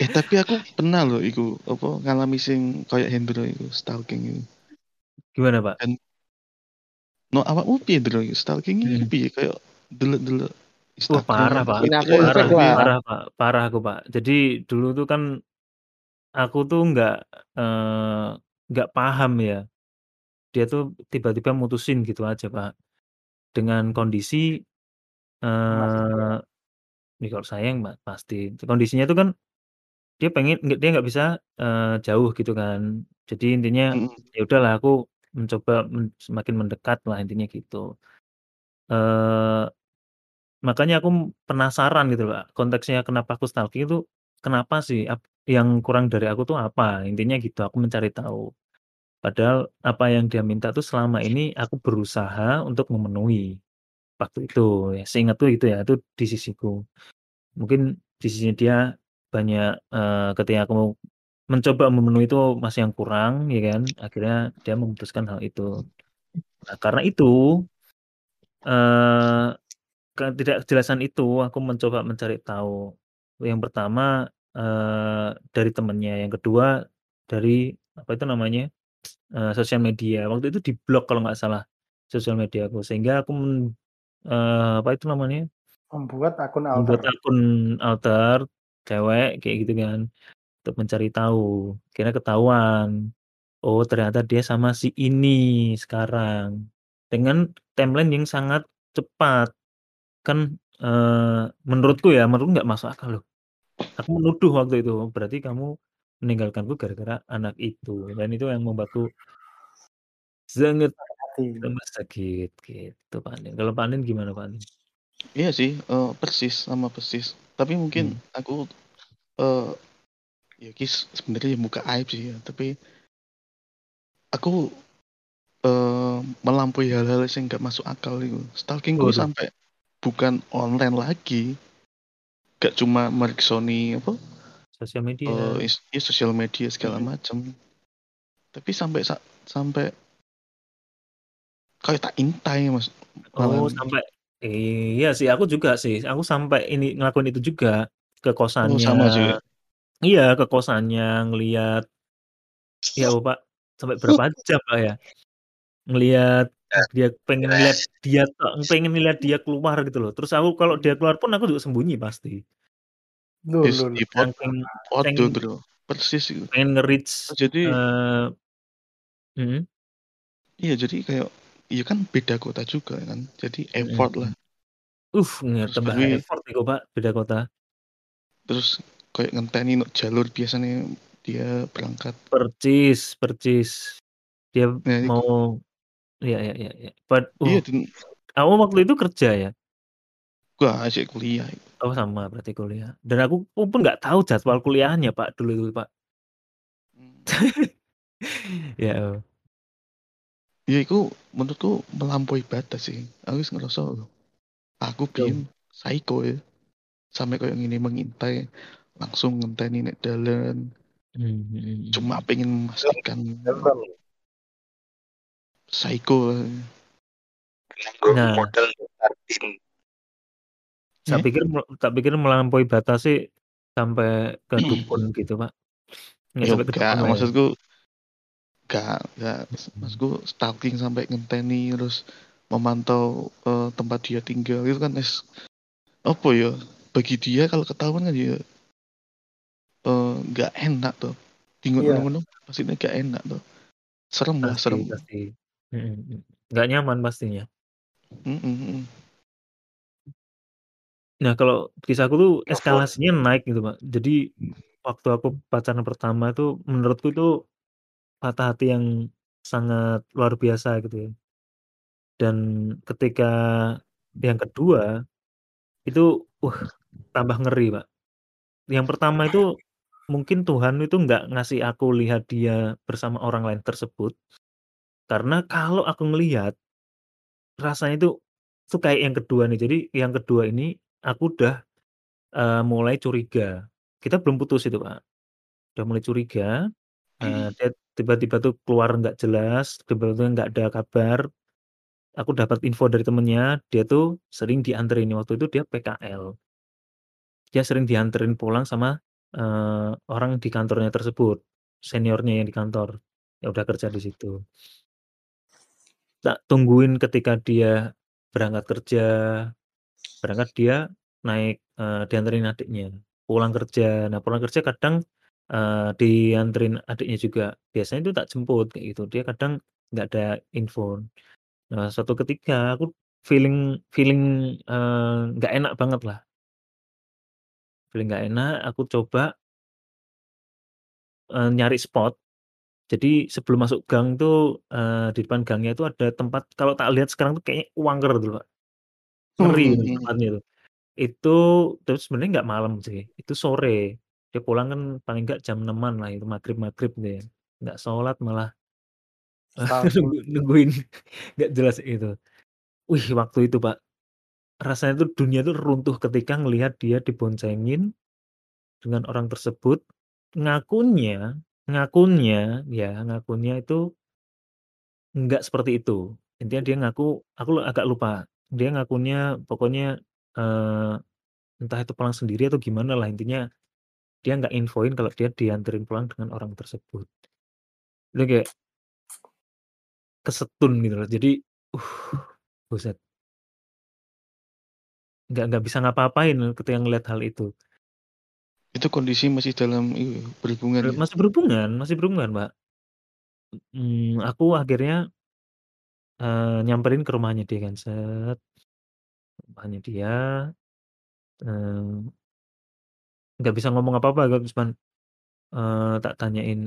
S3: Eh tapi aku pernah loh iku apa ngalami sing kayak Hendro iku stalking itu.
S1: Gimana, Pak?
S3: No awakmu piye Hendro iku stalking
S1: Hmm.
S3: itu piye kayak delok-delok
S1: Wah, parah, Pak. Parah,
S6: lah.
S1: parah, Pak. Parah aku, Pak. Jadi dulu tuh kan aku tuh nggak eh, nggak paham ya. Dia tuh tiba-tiba mutusin gitu aja, Pak. Dengan kondisi eh ini kalau sayang, pasti. Kondisinya tuh kan dia pengen nggak dia nggak bisa eh, jauh gitu kan. Jadi intinya ya udahlah aku mencoba men- semakin mendekat lah intinya gitu. Eh makanya aku penasaran gitu loh, Pak, konteksnya kenapa aku stalking itu kenapa sih ap- yang kurang dari aku tuh apa? Intinya gitu, aku mencari tahu. Padahal apa yang dia minta tuh selama ini aku berusaha untuk memenuhi waktu itu. Ya, seingatku gitu ya, itu di sisiku. Mungkin di sisinya dia banyak eh, ketika aku mencoba memenuhi itu masih yang kurang, ya kan? Akhirnya dia memutuskan hal itu. Nah, karena itu eh ketidakjelasan itu aku mencoba mencari tahu. Yang pertama eh, dari temennya, yang kedua dari apa itu namanya eh, sosial media. Waktu itu di blog kalau nggak salah sosial media aku, sehingga aku eh, apa itu namanya
S7: Membuat akun
S1: membuat
S7: alter.
S1: akun alter cewek kayak gitu kan untuk mencari tahu. Kira ketahuan. Oh ternyata dia sama si ini sekarang dengan timeline yang sangat cepat kan eh, menurutku ya menurutku nggak masuk akal loh aku menuduh waktu itu berarti kamu meninggalkanku gara-gara anak itu dan itu yang membuatku sangat
S7: Hati.
S1: sangat sakit gitu Pak Anin kalau Pak Anin gimana Pak Anin
S3: Iya sih, eh, persis sama persis. Tapi mungkin
S1: Hmm.
S3: aku eh ya kis sebenarnya ya buka aib sih ya, tapi aku eh melampaui hal-hal yang nggak masuk akal itu. Stalkingku
S1: Waduh.
S3: sampai bukan online lagi, gak cuma merksoni apa
S1: sosial media
S3: eh is- ya, sosial media segala
S1: Mm-mm.
S3: macam. Tapi sampai sa- sampai kayak tak intai mas.
S1: oh sampai iya sih aku juga sih. Aku sampai ini ngelakuin itu juga ke
S3: Oh
S1: kosannya
S3: sama juga.
S1: iya ke kosannya ngelihat ya oh, Pak. Sampai berapa jam Pak ya? Ngelihat dia pengen lihat dia pengen lihat dia keluar gitu loh. Terus aku kalau dia keluar pun aku juga sembunyi pasti.
S7: Loh,
S3: Yes,
S7: loh,
S3: di
S7: loh.
S3: pot, podo
S1: pengen
S3: bro, persis
S1: pengen nge-reach
S3: Jadi
S1: eh, mm,
S3: iya jadi kayak iya kan beda kota juga kan, jadi effort lah.
S1: uh tambah
S3: gue
S1: effort itu Pak beda kota
S3: terus kayak ngenteni no jalur biasanya dia berangkat.
S1: percis percis dia
S3: Nah, itu,
S1: mau ya ya ya ya But,
S3: iya
S1: oh,
S3: dan
S1: kamu waktu itu kerja ya
S3: gua aja kuliah.
S1: oh sama berarti kuliah dan aku pun nggak tahu jadwal kuliahnya Pak dulu itu Pak
S3: Hmm.
S1: ya oh.
S3: Ya itu menurutku melampaui batas sih. Aku wis ngerasa aku biyen psycho ya. Sampai kayak gini mengintai langsung ngenteni nek dalan
S1: Hmm, hmm, hmm,
S3: cuma pengen memastikan psycho
S1: Nah.
S5: modal Sardin.
S1: saya
S3: Ya.
S1: pikir tak pikir melampaui batas sih sampai ke dukun gitu Pak nggak
S3: Ya
S1: sampai ke
S3: enggak,
S1: dukun ya
S3: maksudku enggak, enggak. Maksudku stalking sampai ngenteni terus memantau eh, tempat dia tinggal itu kan es apa ya? Bagi dia kalau ketahuan kan dia eh, enggak enak tuh. Tinggal
S7: Iya.
S3: ngono pastinya enggak enak tuh. Serem lah,
S1: pasti
S3: serem.
S1: pasti nggak nyaman pastinya
S3: Mm, mm.
S1: Nah, kalau kisahku tuh eskalasinya naik gitu, Pak. Jadi waktu aku pacaran pertama itu menurutku itu patah hati yang sangat luar biasa gitu ya. Dan ketika yang kedua itu, uh, tambah ngeri, Pak. Yang pertama itu, mungkin Tuhan itu nggak ngasih aku lihat dia bersama orang lain tersebut, karena kalau aku ngelihat rasanya itu itu kayak yang kedua nih. Jadi yang kedua ini aku udah, eee, mulai curiga. Kita belum putus itu, Pak. Udah mulai curiga, eee, dia tiba-tiba tuh keluar nggak jelas, tiba-tiba nggak ada kabar. Aku dapat info dari temennya, dia tuh sering dianterin, waktu itu dia PKL. Dia sering dianterin pulang sama, eee, orang di kantornya tersebut, seniornya yang di kantor, yang udah kerja di situ. Tak tungguin ketika dia berangkat kerja, berangkat dia naik, eee, dianterin adiknya, pulang kerja. Nah, pulang kerja kadang, eee, dianterin adiknya juga. Biasanya itu tak jemput kayak gitu, dia kadang nggak ada info. Nah, suatu ketika aku feeling feeling, eee, nggak enak banget lah. Feeling nggak enak, aku coba eee, nyari spot. Jadi sebelum masuk gang tuh, eee, di depan gangnya itu ada tempat kalau tak lihat sekarang tuh kayaknya angker gitu, Pak. Ngeri gitu tempatnya itu. Itu terus sebenarnya nggak malam sih, itu sore. Dia pulang kan paling nggak jam 6.00-an lah itu, maghrib-maghrib dia. Nggak sholat malah nunggu nungguin nggak jelas itu. Wih, waktu itu, Pak, rasanya tuh dunia tuh runtuh ketika ngelihat dia diboncengin dengan orang tersebut, ngakunya ngakunya ya, ngakunya itu nggak seperti itu. Intinya dia ngaku aku agak lupa, dia ngakunya pokoknya, eee, entah itu pulang sendiri atau gimana lah, intinya dia nggak infoin kalau dia dianterin pulang dengan orang tersebut. Itu kayak kesetun gitu loh. Jadi, uh, buset. Nggak nggak bisa ngapa-ngapain ketika ngelihat hal itu.
S3: Itu kondisi masih dalam berhubungan ya?
S1: Masih berhubungan masih berhubungan, Pak. Mmm, aku akhirnya eee, nyamperin ke rumahnya dia kan, set. Rumahnya dia, eee nggak bisa ngomong apa-apa, aku cuman, eee, tak tanyain,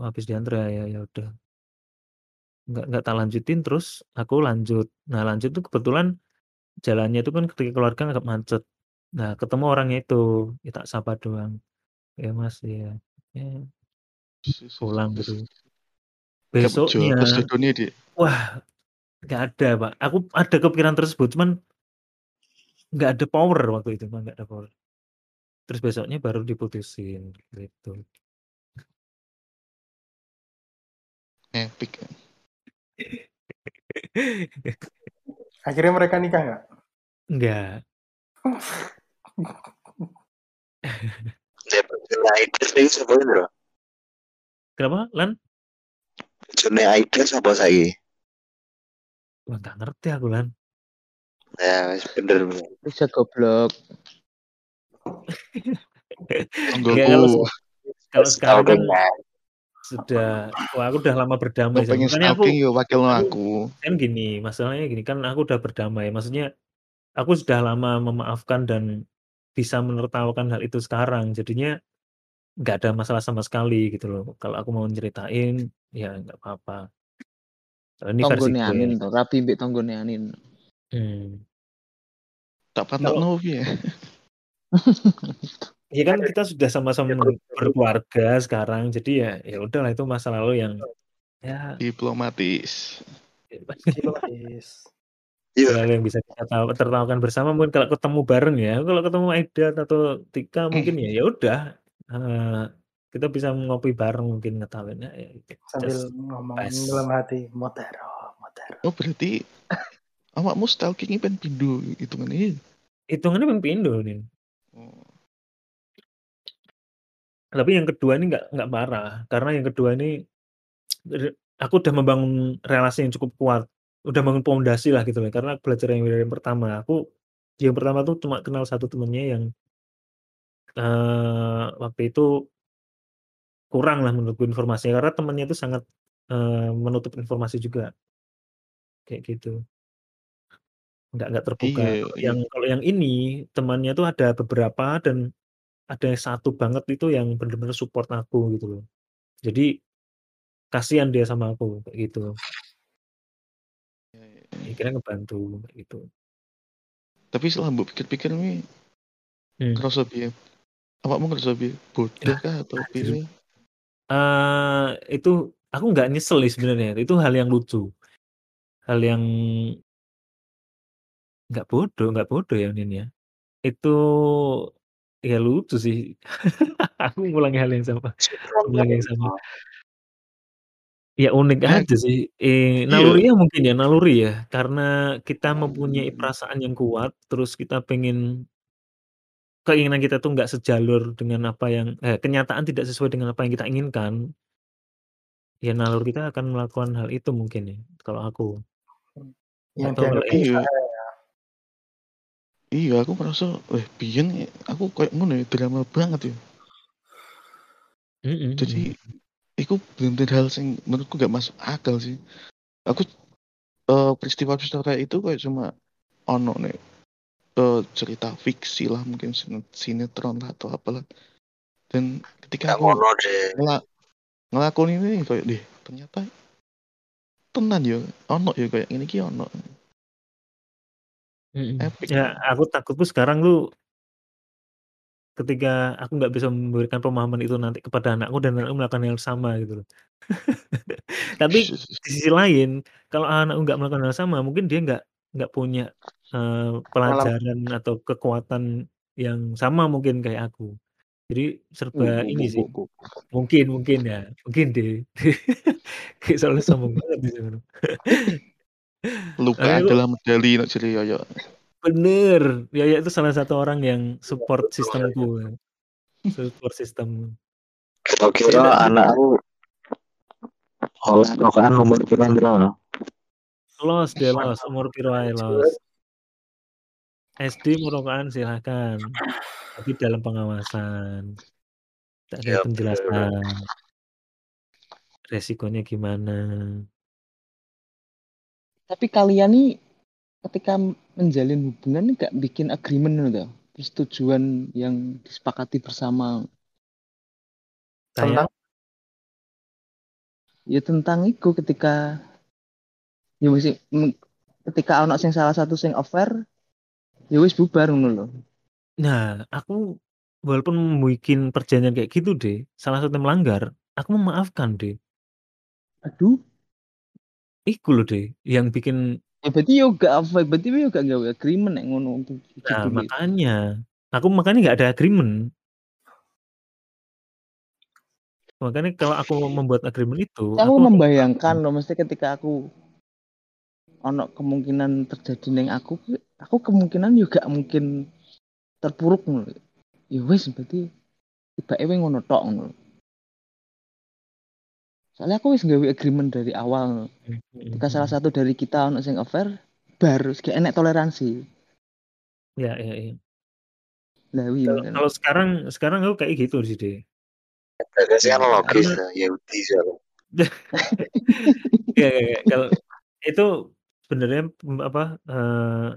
S1: "Oh, habis diantar ya? Ya ya udah." Nggak nggak tak lanjutin, terus aku lanjut. Nah, lanjut tuh kebetulan jalannya itu kan ketika keluar gang agak macet. Nah, ketemu orangnya itu, ya tak sapa doang, "Ya, Mas," iya, ya. Pulang gitu. Besoknya wah, nggak ada, Pak. Aku ada kepikiran tersebut, cuman nggak ada power waktu itu, Pak, nggak ada power. Terus besoknya baru diputusin, gitu.
S3: Epic.
S7: Akhirnya mereka nikah nggak?
S1: Enggak. Kenapa, Lan?
S5: Bojone Aida sapa saiki?
S1: Wah, nggak ngerti aku, Lan.
S5: Ya, wis bener bener.
S6: Bisa goblok.
S1: Enggak, kalau kalau sekarang kan sudah wah aku udah lama berdamai
S3: pengen
S1: makanya aku
S3: yo wakil aku.
S1: kan gini, masalahnya gini, kan aku udah berdamai, maksudnya aku sudah lama memaafkan dan bisa menertawakan hal itu sekarang, jadinya nggak ada masalah sama sekali gitu loh. Kalau aku mau nyeritain, ya nggak apa-apa. Ini versi gue.
S6: Anin to, rapi mbek tonggone Anin.
S1: Hmm.
S3: Tak pantokno piye?
S1: Ya kan kita sudah sama-sama berkeluarga sekarang, jadi ya ya udahlah itu masa lalu yang ya
S3: Diplomatis.
S7: Diplomatis.
S1: hal yang bisa kita tahu tertawakan bersama mungkin kalau ketemu bareng ya, kalau ketemu Aida atau Tika mungkin ya ya udah, eee, kita bisa ngopi bareng mungkin ngetawain ya ya
S7: Sambil ngomong dalam hati, "Motero, Motero."
S3: Oh, berarti awakmu stalking ben pindho hitungane.
S1: Hitungannya ping pindho, Nin. Tapi yang kedua ini nggak nggak parah, karena yang kedua ini re aku udah membangun relasi yang cukup kuat, udah bangun pondasi lah gitu loh, karena aku belajar yang dari yang pertama. Aku yang pertama tuh cuma kenal satu temennya yang eee, waktu itu kurang lah menurutku informasinya, karena temennya itu sangat, eee, menutup informasi juga. Kayak gitu. Nggak nggak terbuka.
S3: Iya,
S1: Kalau
S3: iya.
S1: yang kalau yang ini, temannya tuh ada beberapa dan ada satu banget itu yang bener-bener support aku gitu loh. Jadi kasihan dia sama aku, kayak gitu. Akhirnya ngebantu, kayak gitu.
S3: Tapi setelah mbok pikir-pikir nih
S1: Hmm.
S3: Ngerasa piye? Awakmu ngerasa piye? Bodoh kah atau
S1: anjir.
S3: piye?
S1: Eh, itu aku nggak nyesel sih sebenarnya. Itu hal yang lucu. Hal yang nggak bodoh, nggak bodoh ya Nin ya. Itu ya lucu sih. Aku ngulangi hal yang sama. Ngulangi yang sama. Ya unik
S3: Ya,
S1: aja sih. Eh,
S3: iya.
S1: nalurinya mungkin ya, naluri ya. Karena kita mempunyai
S3: Hmm.
S1: perasaan yang kuat, terus kita pengen keinginan kita tuh nggak sejalur dengan apa yang eh, kenyataan tidak sesuai dengan apa yang kita inginkan. Ya naluri kita akan melakukan hal itu mungkin ya, kalau aku.
S7: Yang
S1: Nggak tahu kalau
S7: dianggap
S1: Ega.
S3: Iya.
S7: usaha ya.
S3: Iya, aku merasa, eh biyen aku kayak ngono ya, drama banget ya.
S1: Mhm,
S3: Jadi
S1: mhm.
S3: iku bener-bener hal sing menurutku gak masuk akal sih. Aku eh, peristiwa-peristiwa kayak itu kayak cuma ono nih eh, cerita fiksi lah mungkin sine- sinetron lah atau apalah. Dan ketika aku
S5: ngono deh.
S3: ngela ngelakoni ini kayak deh ternyata tenan ya ono ya kayak ini ki ono
S1: Mhm.
S3: epic
S1: Ya aku takutku sekarang tuh ketika aku nggak bisa memberikan pemahaman itu nanti kepada anakku dan anakku melakukan hal yang sama gitu loh. Tapi di sisi lain, kalau anakku nggak melakukan hal sama, mungkin dia nggak nggak punya eh, pelajaran atau kekuatan yang sama mungkin kayak aku. Jadi serba ini sih. Mungkin mungkin ya, mungkin deh. Kayak soalnya sombong banget di sana.
S3: Luka
S1: aku
S3: adalah medali nak jadi yoyo
S1: bener, Yaya itu salah satu orang yang support sistemku. Support sistem.
S5: Kira-kira
S1: udah,
S5: anakku oleh rokokan nomor pira-pira.
S1: los dia los, umur piro ae los. SD merokokan silahkan, tapi dalam pengawasan. Tak ada
S5: Ya
S1: penjelasan. Resikonya gimana.
S6: Tapi kalian nih ketika menjalin hubungan nih gak bikin agreement gitu, persetujuan yang disepakati bersama.
S7: Tentang
S6: Ya tentang itu ketika ya wis m- ketika ono sing salah satu sing offer ya wis bubar ngono lho.
S1: nah, aku walaupun bikin perjanjian kayak gitu deh, salah satu yang melanggar, aku memaafkan deh.
S6: Aduh,
S1: Iku loh deh, yang bikin
S6: ya berarti yo gak apa, berarti yo gak gawe agreement nek ngono untuk
S1: nah makanya, aku makanya nggak ada agreement. Makanya kalau aku membuat agreement itu,
S6: Aku
S1: aku
S6: membayangkan loh, mesti ketika aku ono kemungkinan terjadi neng aku, aku kemungkinan juga mungkin terpuruk ngono. Ya wis berarti tiba ewe ngono tok ngono. Soalnya aku wis gawe agreement dari awal. Ketika salah satu dari kita ono sing offer, baru kayak enek toleransi.
S1: Ya, ya, ya.
S6: Lah wi
S1: Kalau kalau sekarang sekarang aku kayak gitu sih deh.
S5: Bagasi kan logis
S1: Karena
S5: lah, Yahudi
S1: ya, ya, ya, kalau itu sebenarnya mm, apa eh,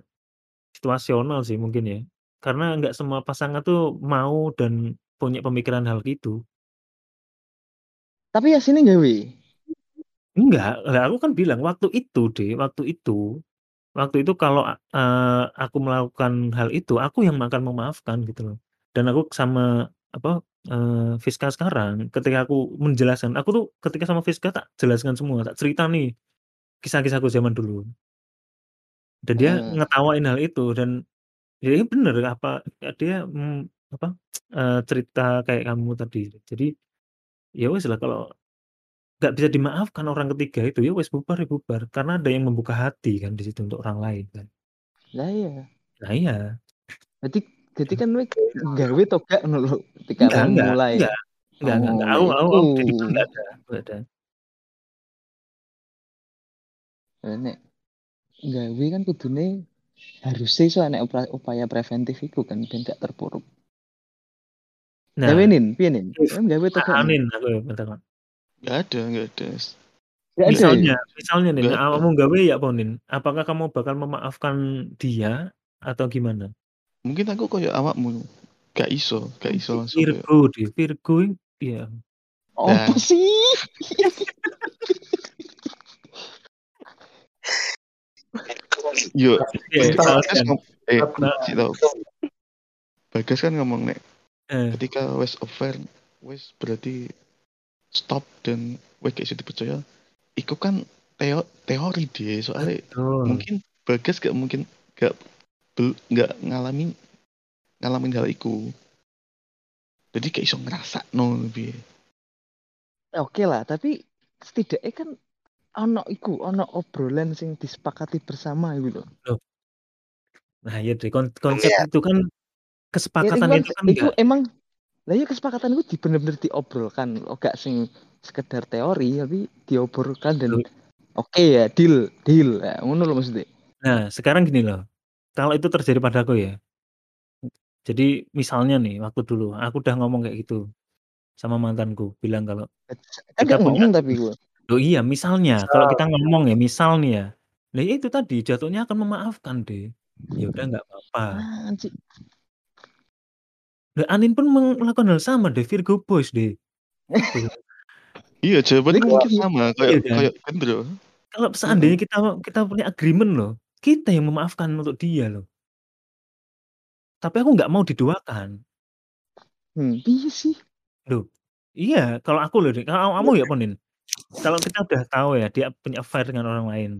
S1: situasional sih mungkin ya. Karena nggak semua pasangan tuh mau dan punya pemikiran hal itu.
S6: Tapi ya sini gawe.
S1: Enggak, lah aku kan bilang waktu itu deh, waktu itu, waktu itu kalau eh, aku melakukan hal itu, aku yang akan memaafkan gitu loh. Dan aku sama apa eh, Fiska sekarang, ketika aku menjelaskan, aku tuh ketika sama Fiska tak jelaskan semua, tak cerita nih kisah-kisahku zaman dulu. Dan dia
S6: Hmm.
S1: ngetawain hal itu dan ya iya bener apa ya dia mm, apa eh, cerita kayak kamu tadi. Jadi ya wes lah kalau nggak bisa dimaafkan orang ketiga itu ya wes bubar ya bubar karena ada yang membuka hati kan di situ untuk orang lain kan.
S6: Lah iya.
S1: Nah iya.
S6: Berarti berarti kan wek gawe to gak lho ketika
S1: Enggak, enggak,
S6: mulai.
S1: enggak, enggak, enggak, enggak.
S6: Oh,
S1: Aku, aku, aku dari itu enggak ada, enggak ada.
S6: Nek gawe kan kudune harusnya so upra- upaya preventif iku kan ben gak terpuruk. Gawe
S1: Nah,
S6: nin, piye nin? Em gawe gak nin?
S1: anin aku ya bentar,
S3: nggak ada nggak ada
S6: Gak ada ya?
S1: Misalnya, misalnya nih,
S3: ada.
S1: kamu gawe ya apa nih? Apakah kamu bakal memaafkan dia atau gimana?
S3: mungkin aku kayak awakmu gak iso gak iso langsung
S1: Virgo deh, Virgo ya.
S6: Apa
S3: Nah.
S6: sih?
S3: yo
S1: Iya, kan,
S3: ngom- eh
S1: nah,
S3: Bagas kan ngomong nek
S1: Eh.
S3: ketika wes affair wes berarti stop dan wes gak bisa dipercaya iku kan teo teori dia soalnya
S1: Betul.
S3: mungkin Bagas gak mungkin gak bel- gak ngalamin ngalamin hal iku jadi kayak iso ngerasa no lebih
S6: Oke lah, tapi setidaknya kan ono iku, ono obrolan sing disepakati bersama gitu loh.
S1: Nah, ya deh kon konsep
S5: Iya.
S1: itu kan kesepakatan
S6: iku
S1: itu kan enggak
S6: emang lah ya kesepakatan itu di bener-bener diobrolkan, oh gak sing sekedar teori tapi diobrolkan dan oke ya deal deal ya, ngono loh maksudnya.
S1: Nah, sekarang gini loh. Kalau itu terjadi padaku ya. Jadi misalnya nih waktu dulu aku udah ngomong kayak gitu sama mantanku, bilang kalau
S6: Kan
S1: kita punya
S6: ngomong tapi gue.
S1: Loh iya, misalnya
S7: Misal.
S1: kalau kita ngomong ya, misal nih ya. Lah ya itu tadi jatuhnya akan memaafkan deh. Ya udah nggak apa-apa. Lah Anin pun melakukan hal sama deh, Virgo Boys deh.
S3: Iya jawabannya mungkin sama kayak
S1: Iya kan?
S3: kayak Gendro
S1: Kalau seandainya kita kita punya agreement loh, kita yang memaafkan untuk dia loh. Tapi aku nggak mau diduakan.
S6: Hmm, iya sih.
S1: Loh, iya kalau aku loh, kalau kamu ya Ponin. Kalau kita udah tahu ya dia punya affair dengan orang lain.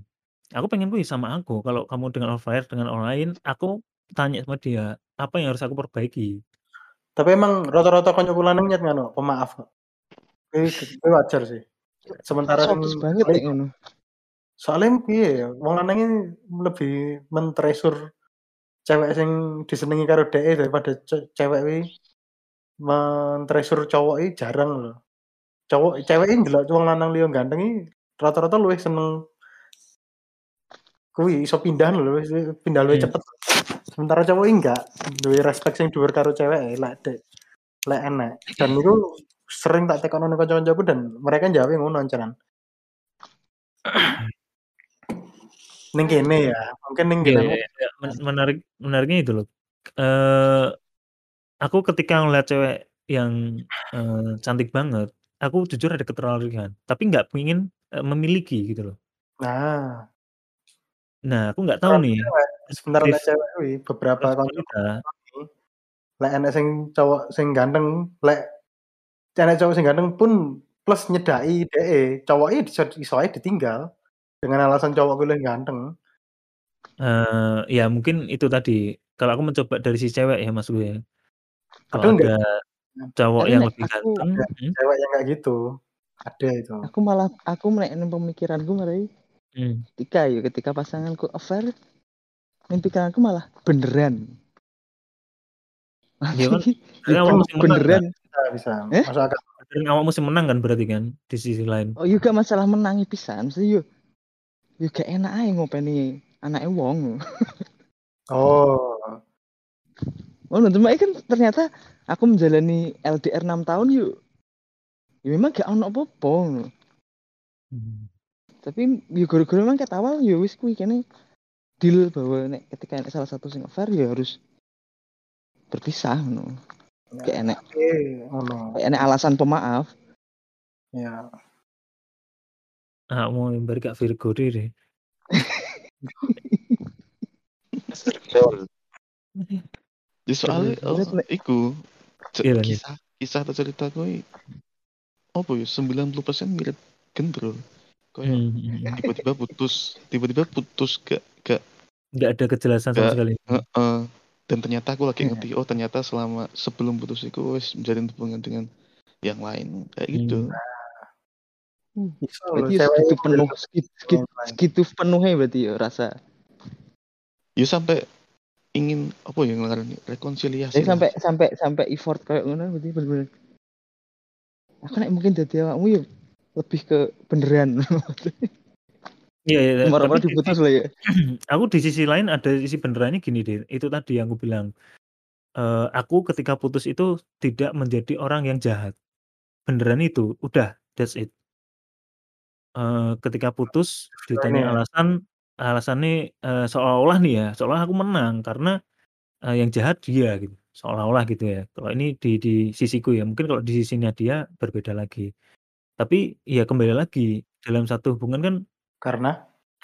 S1: Aku pengen kuy sama aku. Kalau kamu dengan affair dengan orang lain, aku tanya sama dia, apa yang harus aku perbaiki?
S7: Tapi emang rata-rata konco lanang nyet ngono, pemaaf kok. Kuwi kuwi wajar sih. Sementara sing
S6: banget nek ngono.
S7: soalnya piye ya, wong lanang ini lebih mentresur cewek sing disenengi karo dhek daripada ce- cewek kuwi mentresur cowok iki jarang loh. Cowok cewek iki ndelok wong lanang liya ganteng iki rata-rata luwih seneng kuwi iso pindah lho, wis pindah luwih
S1: Hmm.
S7: cepet. Sementara cowok enggak duwe respect sing dhuwur karo cewek lek dek lek enek. Dan itu sering tak tekono ning kanca-kancaku dan mereka jawabnya ngono ancaran. Ning kene ya, mungkin ning
S1: Iya,
S7: kene
S1: iya, iya. Men- menarik menariknya itu loh. Eh aku ketika ngeliat cewek yang eh, cantik banget, aku jujur ada ketertarikan, tapi nggak pengen eh, memiliki gitu loh.
S7: Nah,
S1: Nah, aku nggak tahu nih.
S7: nek
S1: perspektif-
S7: cewek kuwi beberapa
S1: wanita.
S7: lek enek sing cowok sing ganteng, lek enek cowok sing ganteng pun plus nyedaki dhek, cowok iki iso ditinggal dengan alasan cowok kuwi ganteng.
S1: Eh, ya mungkin itu tadi. Kalau aku mencoba dari si cewek ya Mas gue. Kalau
S7: enggak
S1: ada cowok
S6: Tapi
S1: yang lebih ganteng, hmm,
S7: Cewek yang kayak gitu. Ada itu.
S6: Aku malah aku nek ning pemikiranku malah
S1: hmm.
S6: ketika ya ketika pasanganku affair ning pikiranku malah beneran.
S1: Iya kan?
S6: Ya kan
S1: menang
S6: beneran.
S7: Bisa bisa.
S6: Eh?
S7: Masuk akal.
S1: Dan awak mesti menang kan berarti kan di sisi lain.
S6: Oh juga masalah menangi pisan. Mesti yo yo gak enak ae ngopeni anake wong.
S7: Oh.
S6: Oh, cuma kan ternyata aku menjalani LDR 6 tahun yuk. Ya memang gak ono apa-apa.
S1: Hmm.
S6: Tapi ya gara-gara memang ket awal ya wis kuwi kene deal bahwa nek ketika nek salah satu sing affair ya harus berpisah no. Kayak enek
S7: Oke, ngono.
S6: kayak enek alasan pemaaf.
S7: Ya.
S1: Ah, mau balik gak Virgo deh. deh.
S3: ya soalnya
S6: Bener,
S3: oh, iku
S1: Iya,
S3: kisah kisah atau cerita gue apa ya 90% mirip gendro kayak
S1: Hmm, hmm, hmm.
S3: tiba-tiba putus tiba-tiba putus gak gak
S1: Nggak ada kejelasan sama
S3: Nggak.
S1: sekali.
S3: Heeh. dan ternyata aku lagi
S6: Iya.
S3: ngerti oh ternyata selama sebelum putus itu wes menjalin hubungan dengan yang lain kayak gitu
S7: lho
S6: Berarti ya
S7: cewek
S6: segitu penuh segitu, penuhnya berarti ya rasa.
S3: ya sampai ingin apa ya ngarani rekonsiliasi
S6: Jadi
S3: lah.
S6: sampai sampai sampai effort kayak ngono berarti bener-bener. Aku nek mungkin jadi awakmu ya lebih ke beneran.
S1: Iya, iya. iya.
S6: Kemarin
S1: Tapi
S6: diputus lah ya.
S1: aku di sisi lain ada sisi benerannya gini deh. Itu tadi yang aku bilang. Eh, aku ketika putus itu tidak menjadi orang yang jahat. Beneran itu, udah, that's it. Eh, ketika putus ditanya
S7: ya.
S1: alasan, alasannya eh, seolah-olah nih ya, seolah aku menang karena eh, yang jahat dia gitu, seolah-olah gitu ya. Kalau ini di di sisiku ya, mungkin kalau di sisinya dia berbeda lagi. Tapi ya kembali lagi dalam satu hubungan kan
S7: Karena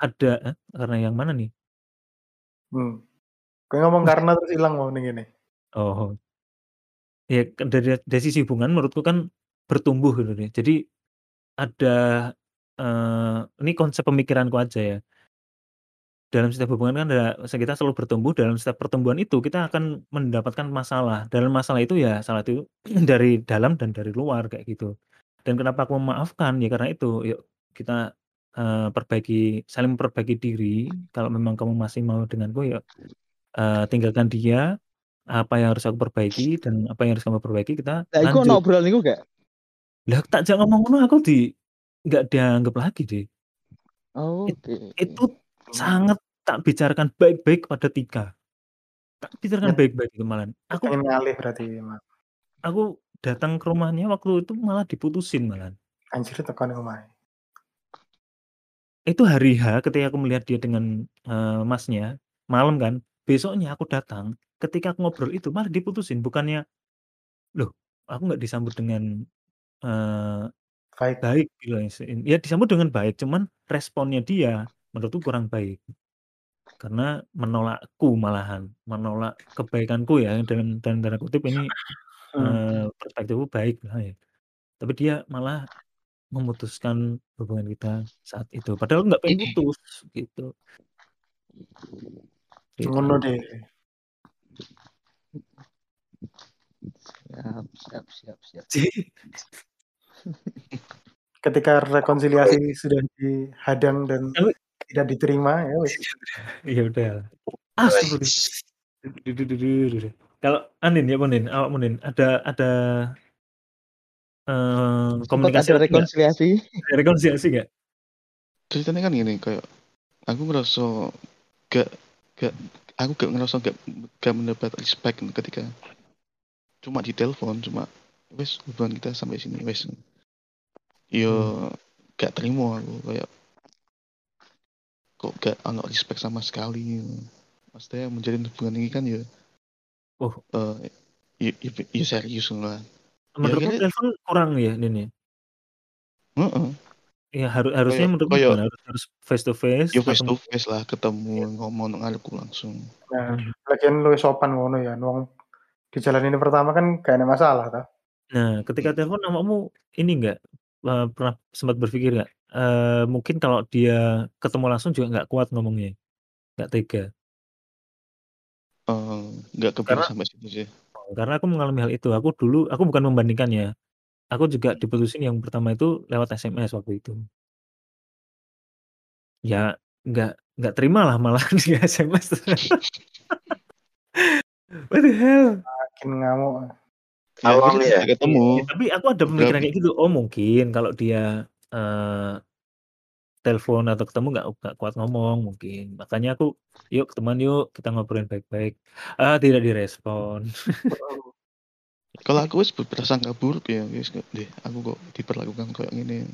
S1: ada eh, karena yang mana nih?
S7: hmm. Gue ngomong karena terus hilang mau ning ngene.
S1: Oh. Ya kan dari dari sisi hubungan menurutku kan bertumbuh gitu deh. Jadi ada, eee, ini konsep pemikiranku aja ya. Dalam setiap hubungan kan ada kita selalu bertumbuh, dalam setiap pertumbuhan itu kita akan mendapatkan masalah. Dalam masalah itu ya salah itu dari dalam dan dari luar kayak gitu. Dan kenapa aku memaafkan, ya karena itu, yuk kita, eee, perbaiki saling memperbaiki diri, kalau memang kamu masih mau denganku ya, eee, tinggalkan dia, apa yang harus aku perbaiki dan apa yang harus kamu perbaiki kita
S6: Lah iku ono
S1: lanjut.
S6: obrolan iku gak?
S1: Lah takjak ngomong ngono aku di nggak dianggap lagi deh. It
S6: Oke.
S1: itu sangat tak bicarakan baik-baik kepada Tika. Tak bicarakan baik-baik itu malahan. Aku
S7: Pengen ngalih berarti
S1: aku datang ke rumahnya waktu itu malah diputusin malahan.
S7: Anjir tekan omahe.
S1: Itu hari H ketika aku melihat dia dengan, eee, Masnya, malam kan. Besoknya aku datang, ketika aku ngobrol itu malah diputusin, bukannya, "Loh, aku nggak disambut dengan, eee,
S7: Baik.
S1: baik," si ya disambut dengan baik, cuman responnya dia menurutku kurang baik. Karena menolakku malahan, menolak kebaikanku ya dalam dalam tanda kutip ini,
S7: Hmm.
S1: eee, perspektifku baik lah ya. Tapi dia malah memutuskan hubungan kita saat itu, padahal nggak pengen putus, gitu. Gitu.
S7: Ngono deh.
S6: Siap siap siap siap.
S7: Ketika rekonsiliasi sudah dihadang dan
S1: Tapi
S7: tidak diterima ya wis.
S1: Ya udah. Astagfirullah. Kalau Andin ya Nin, awakmu Nin, ada ada
S6: Sempat
S1: komunikasi
S6: ada rekonsiliasi.
S1: Ada rekonsiliasi nggak?
S3: Ceritanya kan gini, kayak aku ngerasa gak gak aku gak ngerasa gak gak mendapat respect ketika cuma di telepon, cuma wes hubungan kita sampai sini wes. Yo gak terima aku kayak kok gak ono respect sama sekali. Maksudnya menjalin hubungan ini kan ya
S1: Oh.
S3: eh ya, ya, ya serius lah. Ya
S1: Menurutmu
S3: akhirnya
S1: telepon kurang ya, Nin ya?
S3: heeh.
S1: Ya haru harusnya
S3: Kayak
S1: menurutmu
S3: kayak
S1: gimana? Harus harus face to face
S3: ya face to face lah ketemu ngomong ngarepku langsung.
S7: Nah, lagian luwih sopan ngono ya. Wong dijalanin pertama kan gak ada masalah ta.
S1: Nah, ketika telepon awakmu ini enggak, eee, pernah sempat berpikir nggak, eee, mungkin kalau dia ketemu langsung juga nggak kuat ngomongnya, nggak tega?
S3: Eee, nggak kepikiran
S1: Karena
S3: sampai situ sih.
S1: karena aku mengalami hal itu. Aku dulu aku bukan membandingkan ya, aku juga diputusin yang pertama itu lewat SMS waktu itu. Ya nggak nggak terima lah malahan di SMS. What the hell?
S7: Makin ngamuk.
S3: Ya
S5: ya?
S3: tidak ketemu.
S1: Ya, tapi aku ada pemikiran
S3: Beberapa
S1: kayak gitu, oh mungkin kalau dia, eee, telepon atau ketemu nggak nggak kuat ngomong mungkin. Makanya aku, "Yuk ketemuan yuk, kita ngobrolin baik-baik." Ah, tidak direspon.
S3: Kalau aku wis berprasangka buruk ya, wis kok deh aku kok diperlakukan kayak gini.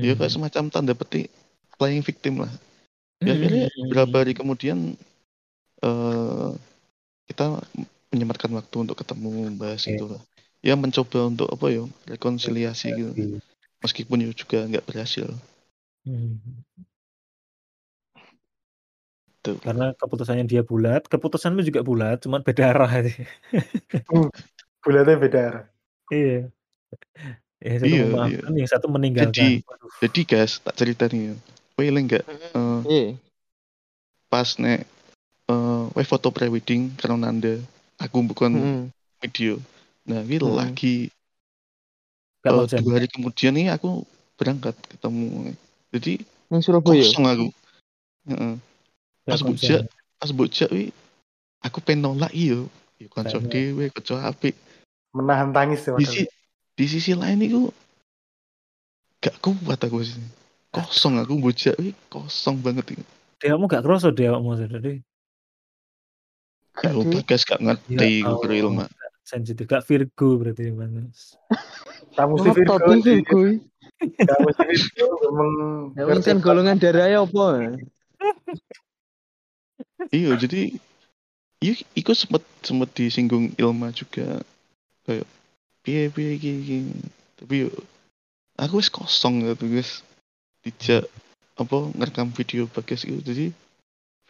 S3: Ya kayak
S1: Mmm.
S3: semacam tanda petik playing victim lah. Ya akhirnya
S1: mhm
S3: berapa
S1: mhm.
S3: hari kemudian eee, kita menyempatkan waktu untuk ketemu, bahas
S1: Oke.
S3: itulah. Ya mencoba untuk apa ya, rekonsiliasi gitu. Meskipun ya juga nggak berhasil.
S1: Mhm.
S3: Tuh.
S1: Karena keputusannya dia bulat, keputusanmu juga bulat, cuman beda arah aja.
S7: Hmm, bulatnya beda arah.
S1: Iya. Yang satu
S3: Iya iya.
S1: memaafkan, yang satu
S3: Jadi
S1: meninggalkan. Waduh.
S3: jadi guys, tak cerita nih ya. Kowe eling nggak, eee,
S6: Iya.
S3: pas nek, eee, kowe foto prewedding karo Nanda, aku bukan
S6: Mhm.
S3: video. Nah iki
S6: Mhm.
S3: lagi eee,
S1: konsen.
S3: 2 hari kemudian nih aku berangkat ketemu. Jadi
S6: Ning Surabaya?
S3: kosong aku. Heeh. Pas bujak pas bujak wi aku pengen nolak iyo. Ya kanca dhewe, kanca apik.
S7: Menahan tangis ya
S3: Di si di sisi lain iku gak kuat aku.
S1: Aduh.
S3: Kosong aku bujak wi kosong banget iki.
S1: Awakmu gak kroso deh awakmu tadi.
S6: Gak
S3: Yo
S6: deh.
S3: Bagas gak
S1: Ya
S3: ngerti iku karo
S1: Allah,
S3: Ilma.
S1: Sensitif, gak Virgo berarti Mas.
S7: Kamu si Virgo. Kamu si Virgo memang
S6: Ya
S7: banget.
S6: golongan darahnya apa?
S3: Iya jadi iya iku sempet sempet disinggung Ilma juga kayak piye piye iki iki. Tapi yo aku wis kosong gitu guys. Dijak apa ngerekam video Bagas itu jadi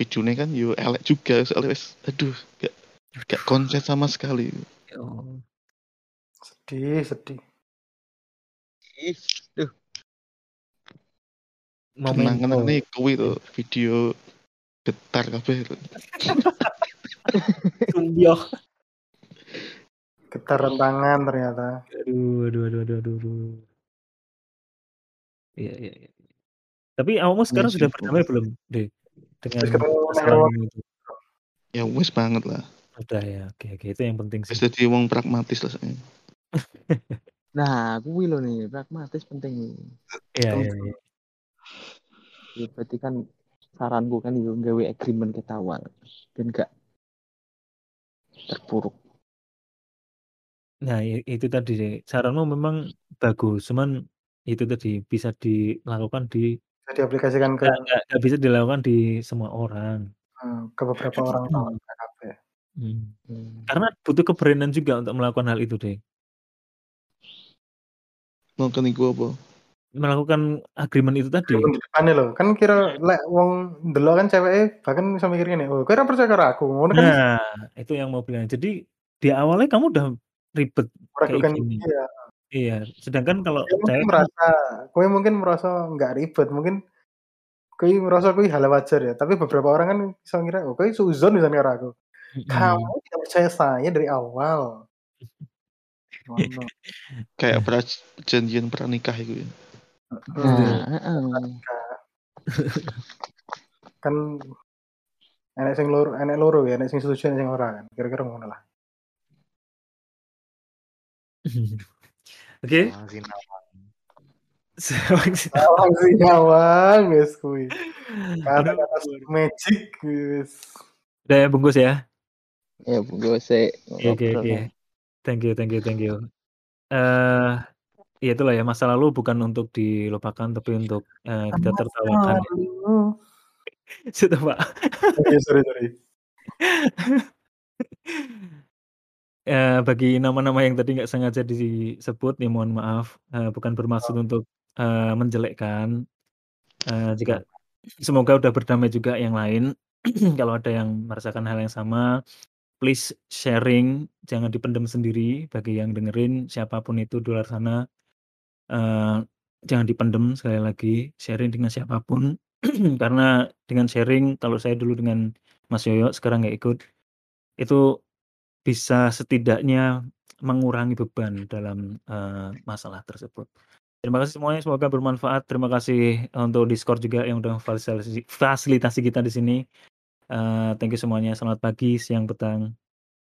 S3: videonya kan yo elek juga soalnya wis aduh gak Gak konsen sama sekali.
S1: Oh.
S7: Sedih, sedih.
S6: Ih, duh.
S3: Kenangan
S6: Memento.
S3: nih kuwi tuh video getar kabeh itu.
S1: Sumbioh.
S7: Getaran tangan ternyata.
S1: Aduh, aduh, aduh, aduh, aduh, aduh. Iya, iya, iya. Tapi awakmu sekarang sudah berdamai belum, Dek? Dengan lalumu itu?
S3: Ya wis banget lah.
S1: Udah ya, oke, oke. Itu yang penting sih.
S3: Dadi wong pragmatis lah saya.
S6: Nah, kuwi lho nih, pragmatis penting nih.
S1: Iya, iya, iya.
S6: Ya, berarti kan saranku kan itu gawe agreement kita awal dan gak terpuruk.
S1: Nah, i- itu tadi sih. Saranmu memang bagus, cuman itu tadi bisa dilakukan di
S7: Bisa diaplikasikan ke
S1: nggak nggak nggak bisa dilakukan di semua orang.
S7: eh, ke beberapa orang kawan
S1: Hmm.
S6: Hmm.
S1: Karena butuh keberanian juga untuk melakukan hal itu deh.
S3: Nonton iku apa?
S1: Melakukan agreement itu tadi.
S7: Di depannya loh, kan kira lek wong delok kan cewek bahkan bisa mikir gini, oh kira percaya karo aku, ngono kan
S1: Nah, itu yang mau bilang. Jadi di awalnya kamu udah ribet kayak
S7: meragukan
S1: gini.
S7: iya.
S1: Iya. Sedangkan kalau
S7: mungkin
S1: cewek kan
S7: merasa, kowe mungkin merasa nggak ribet, mungkin kowe merasa kowe hal wajar ya. Tapi beberapa orang kan bisa ngira, oh kowe suzon misalnya karo aku. Kamu tidak percaya saya dari awal. Ngono.
S3: Kayak perjanjian pranikah itu ya.
S7: Hmm,
S6: Nah, heeh.
S7: kan enek sing loro, enek loro ya, enek sing setuju, enek sing ora kan. Kira-kira ngono lah.
S1: Oke.
S5: Wah, sinawang.
S7: Awang sih nyawang guys kuwi.
S1: Aduh,
S7: Kata-kata magic guys.
S1: udah ya bungkus ya.
S6: Ya, gue sih
S1: Oke, oke. Thank you, thank you, thank you. Eh, ya itulah ya masa lalu bukan untuk dilupakan tapi untuk eh, kita tertawakan. Sudah pak.
S7: Oke, sorry sorry.
S1: Eh, bagi nama-nama yang tadi nggak sengaja disebut, nih mohon maaf. Eh, bukan bermaksud untuk eh, menjelekkan. Eh, jika semoga udah berdamai juga yang lain. Kalau ada yang merasakan hal yang sama, please sharing, jangan dipendam sendiri. Bagi yang dengerin, siapa pun itu di luar sana, eh, jangan dipendam sekali lagi. Sharing dengan siapa pun, karena dengan sharing, kalau saya dulu dengan Mas Yoyo, sekarang nggak ikut, itu bisa setidaknya mengurangi beban dalam eh, masalah tersebut. Terima kasih semuanya, semoga bermanfaat. Terima kasih untuk Discord juga yang udah fasilitasi kita di sini. Eh, thank you semuanya. Selamat pagi, siang, petang.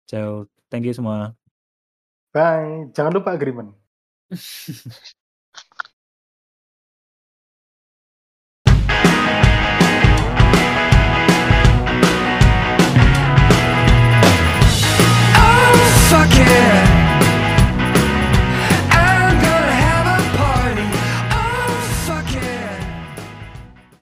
S1: Ciao. Thank you semua.
S7: Bye. Jangan lupa agreement.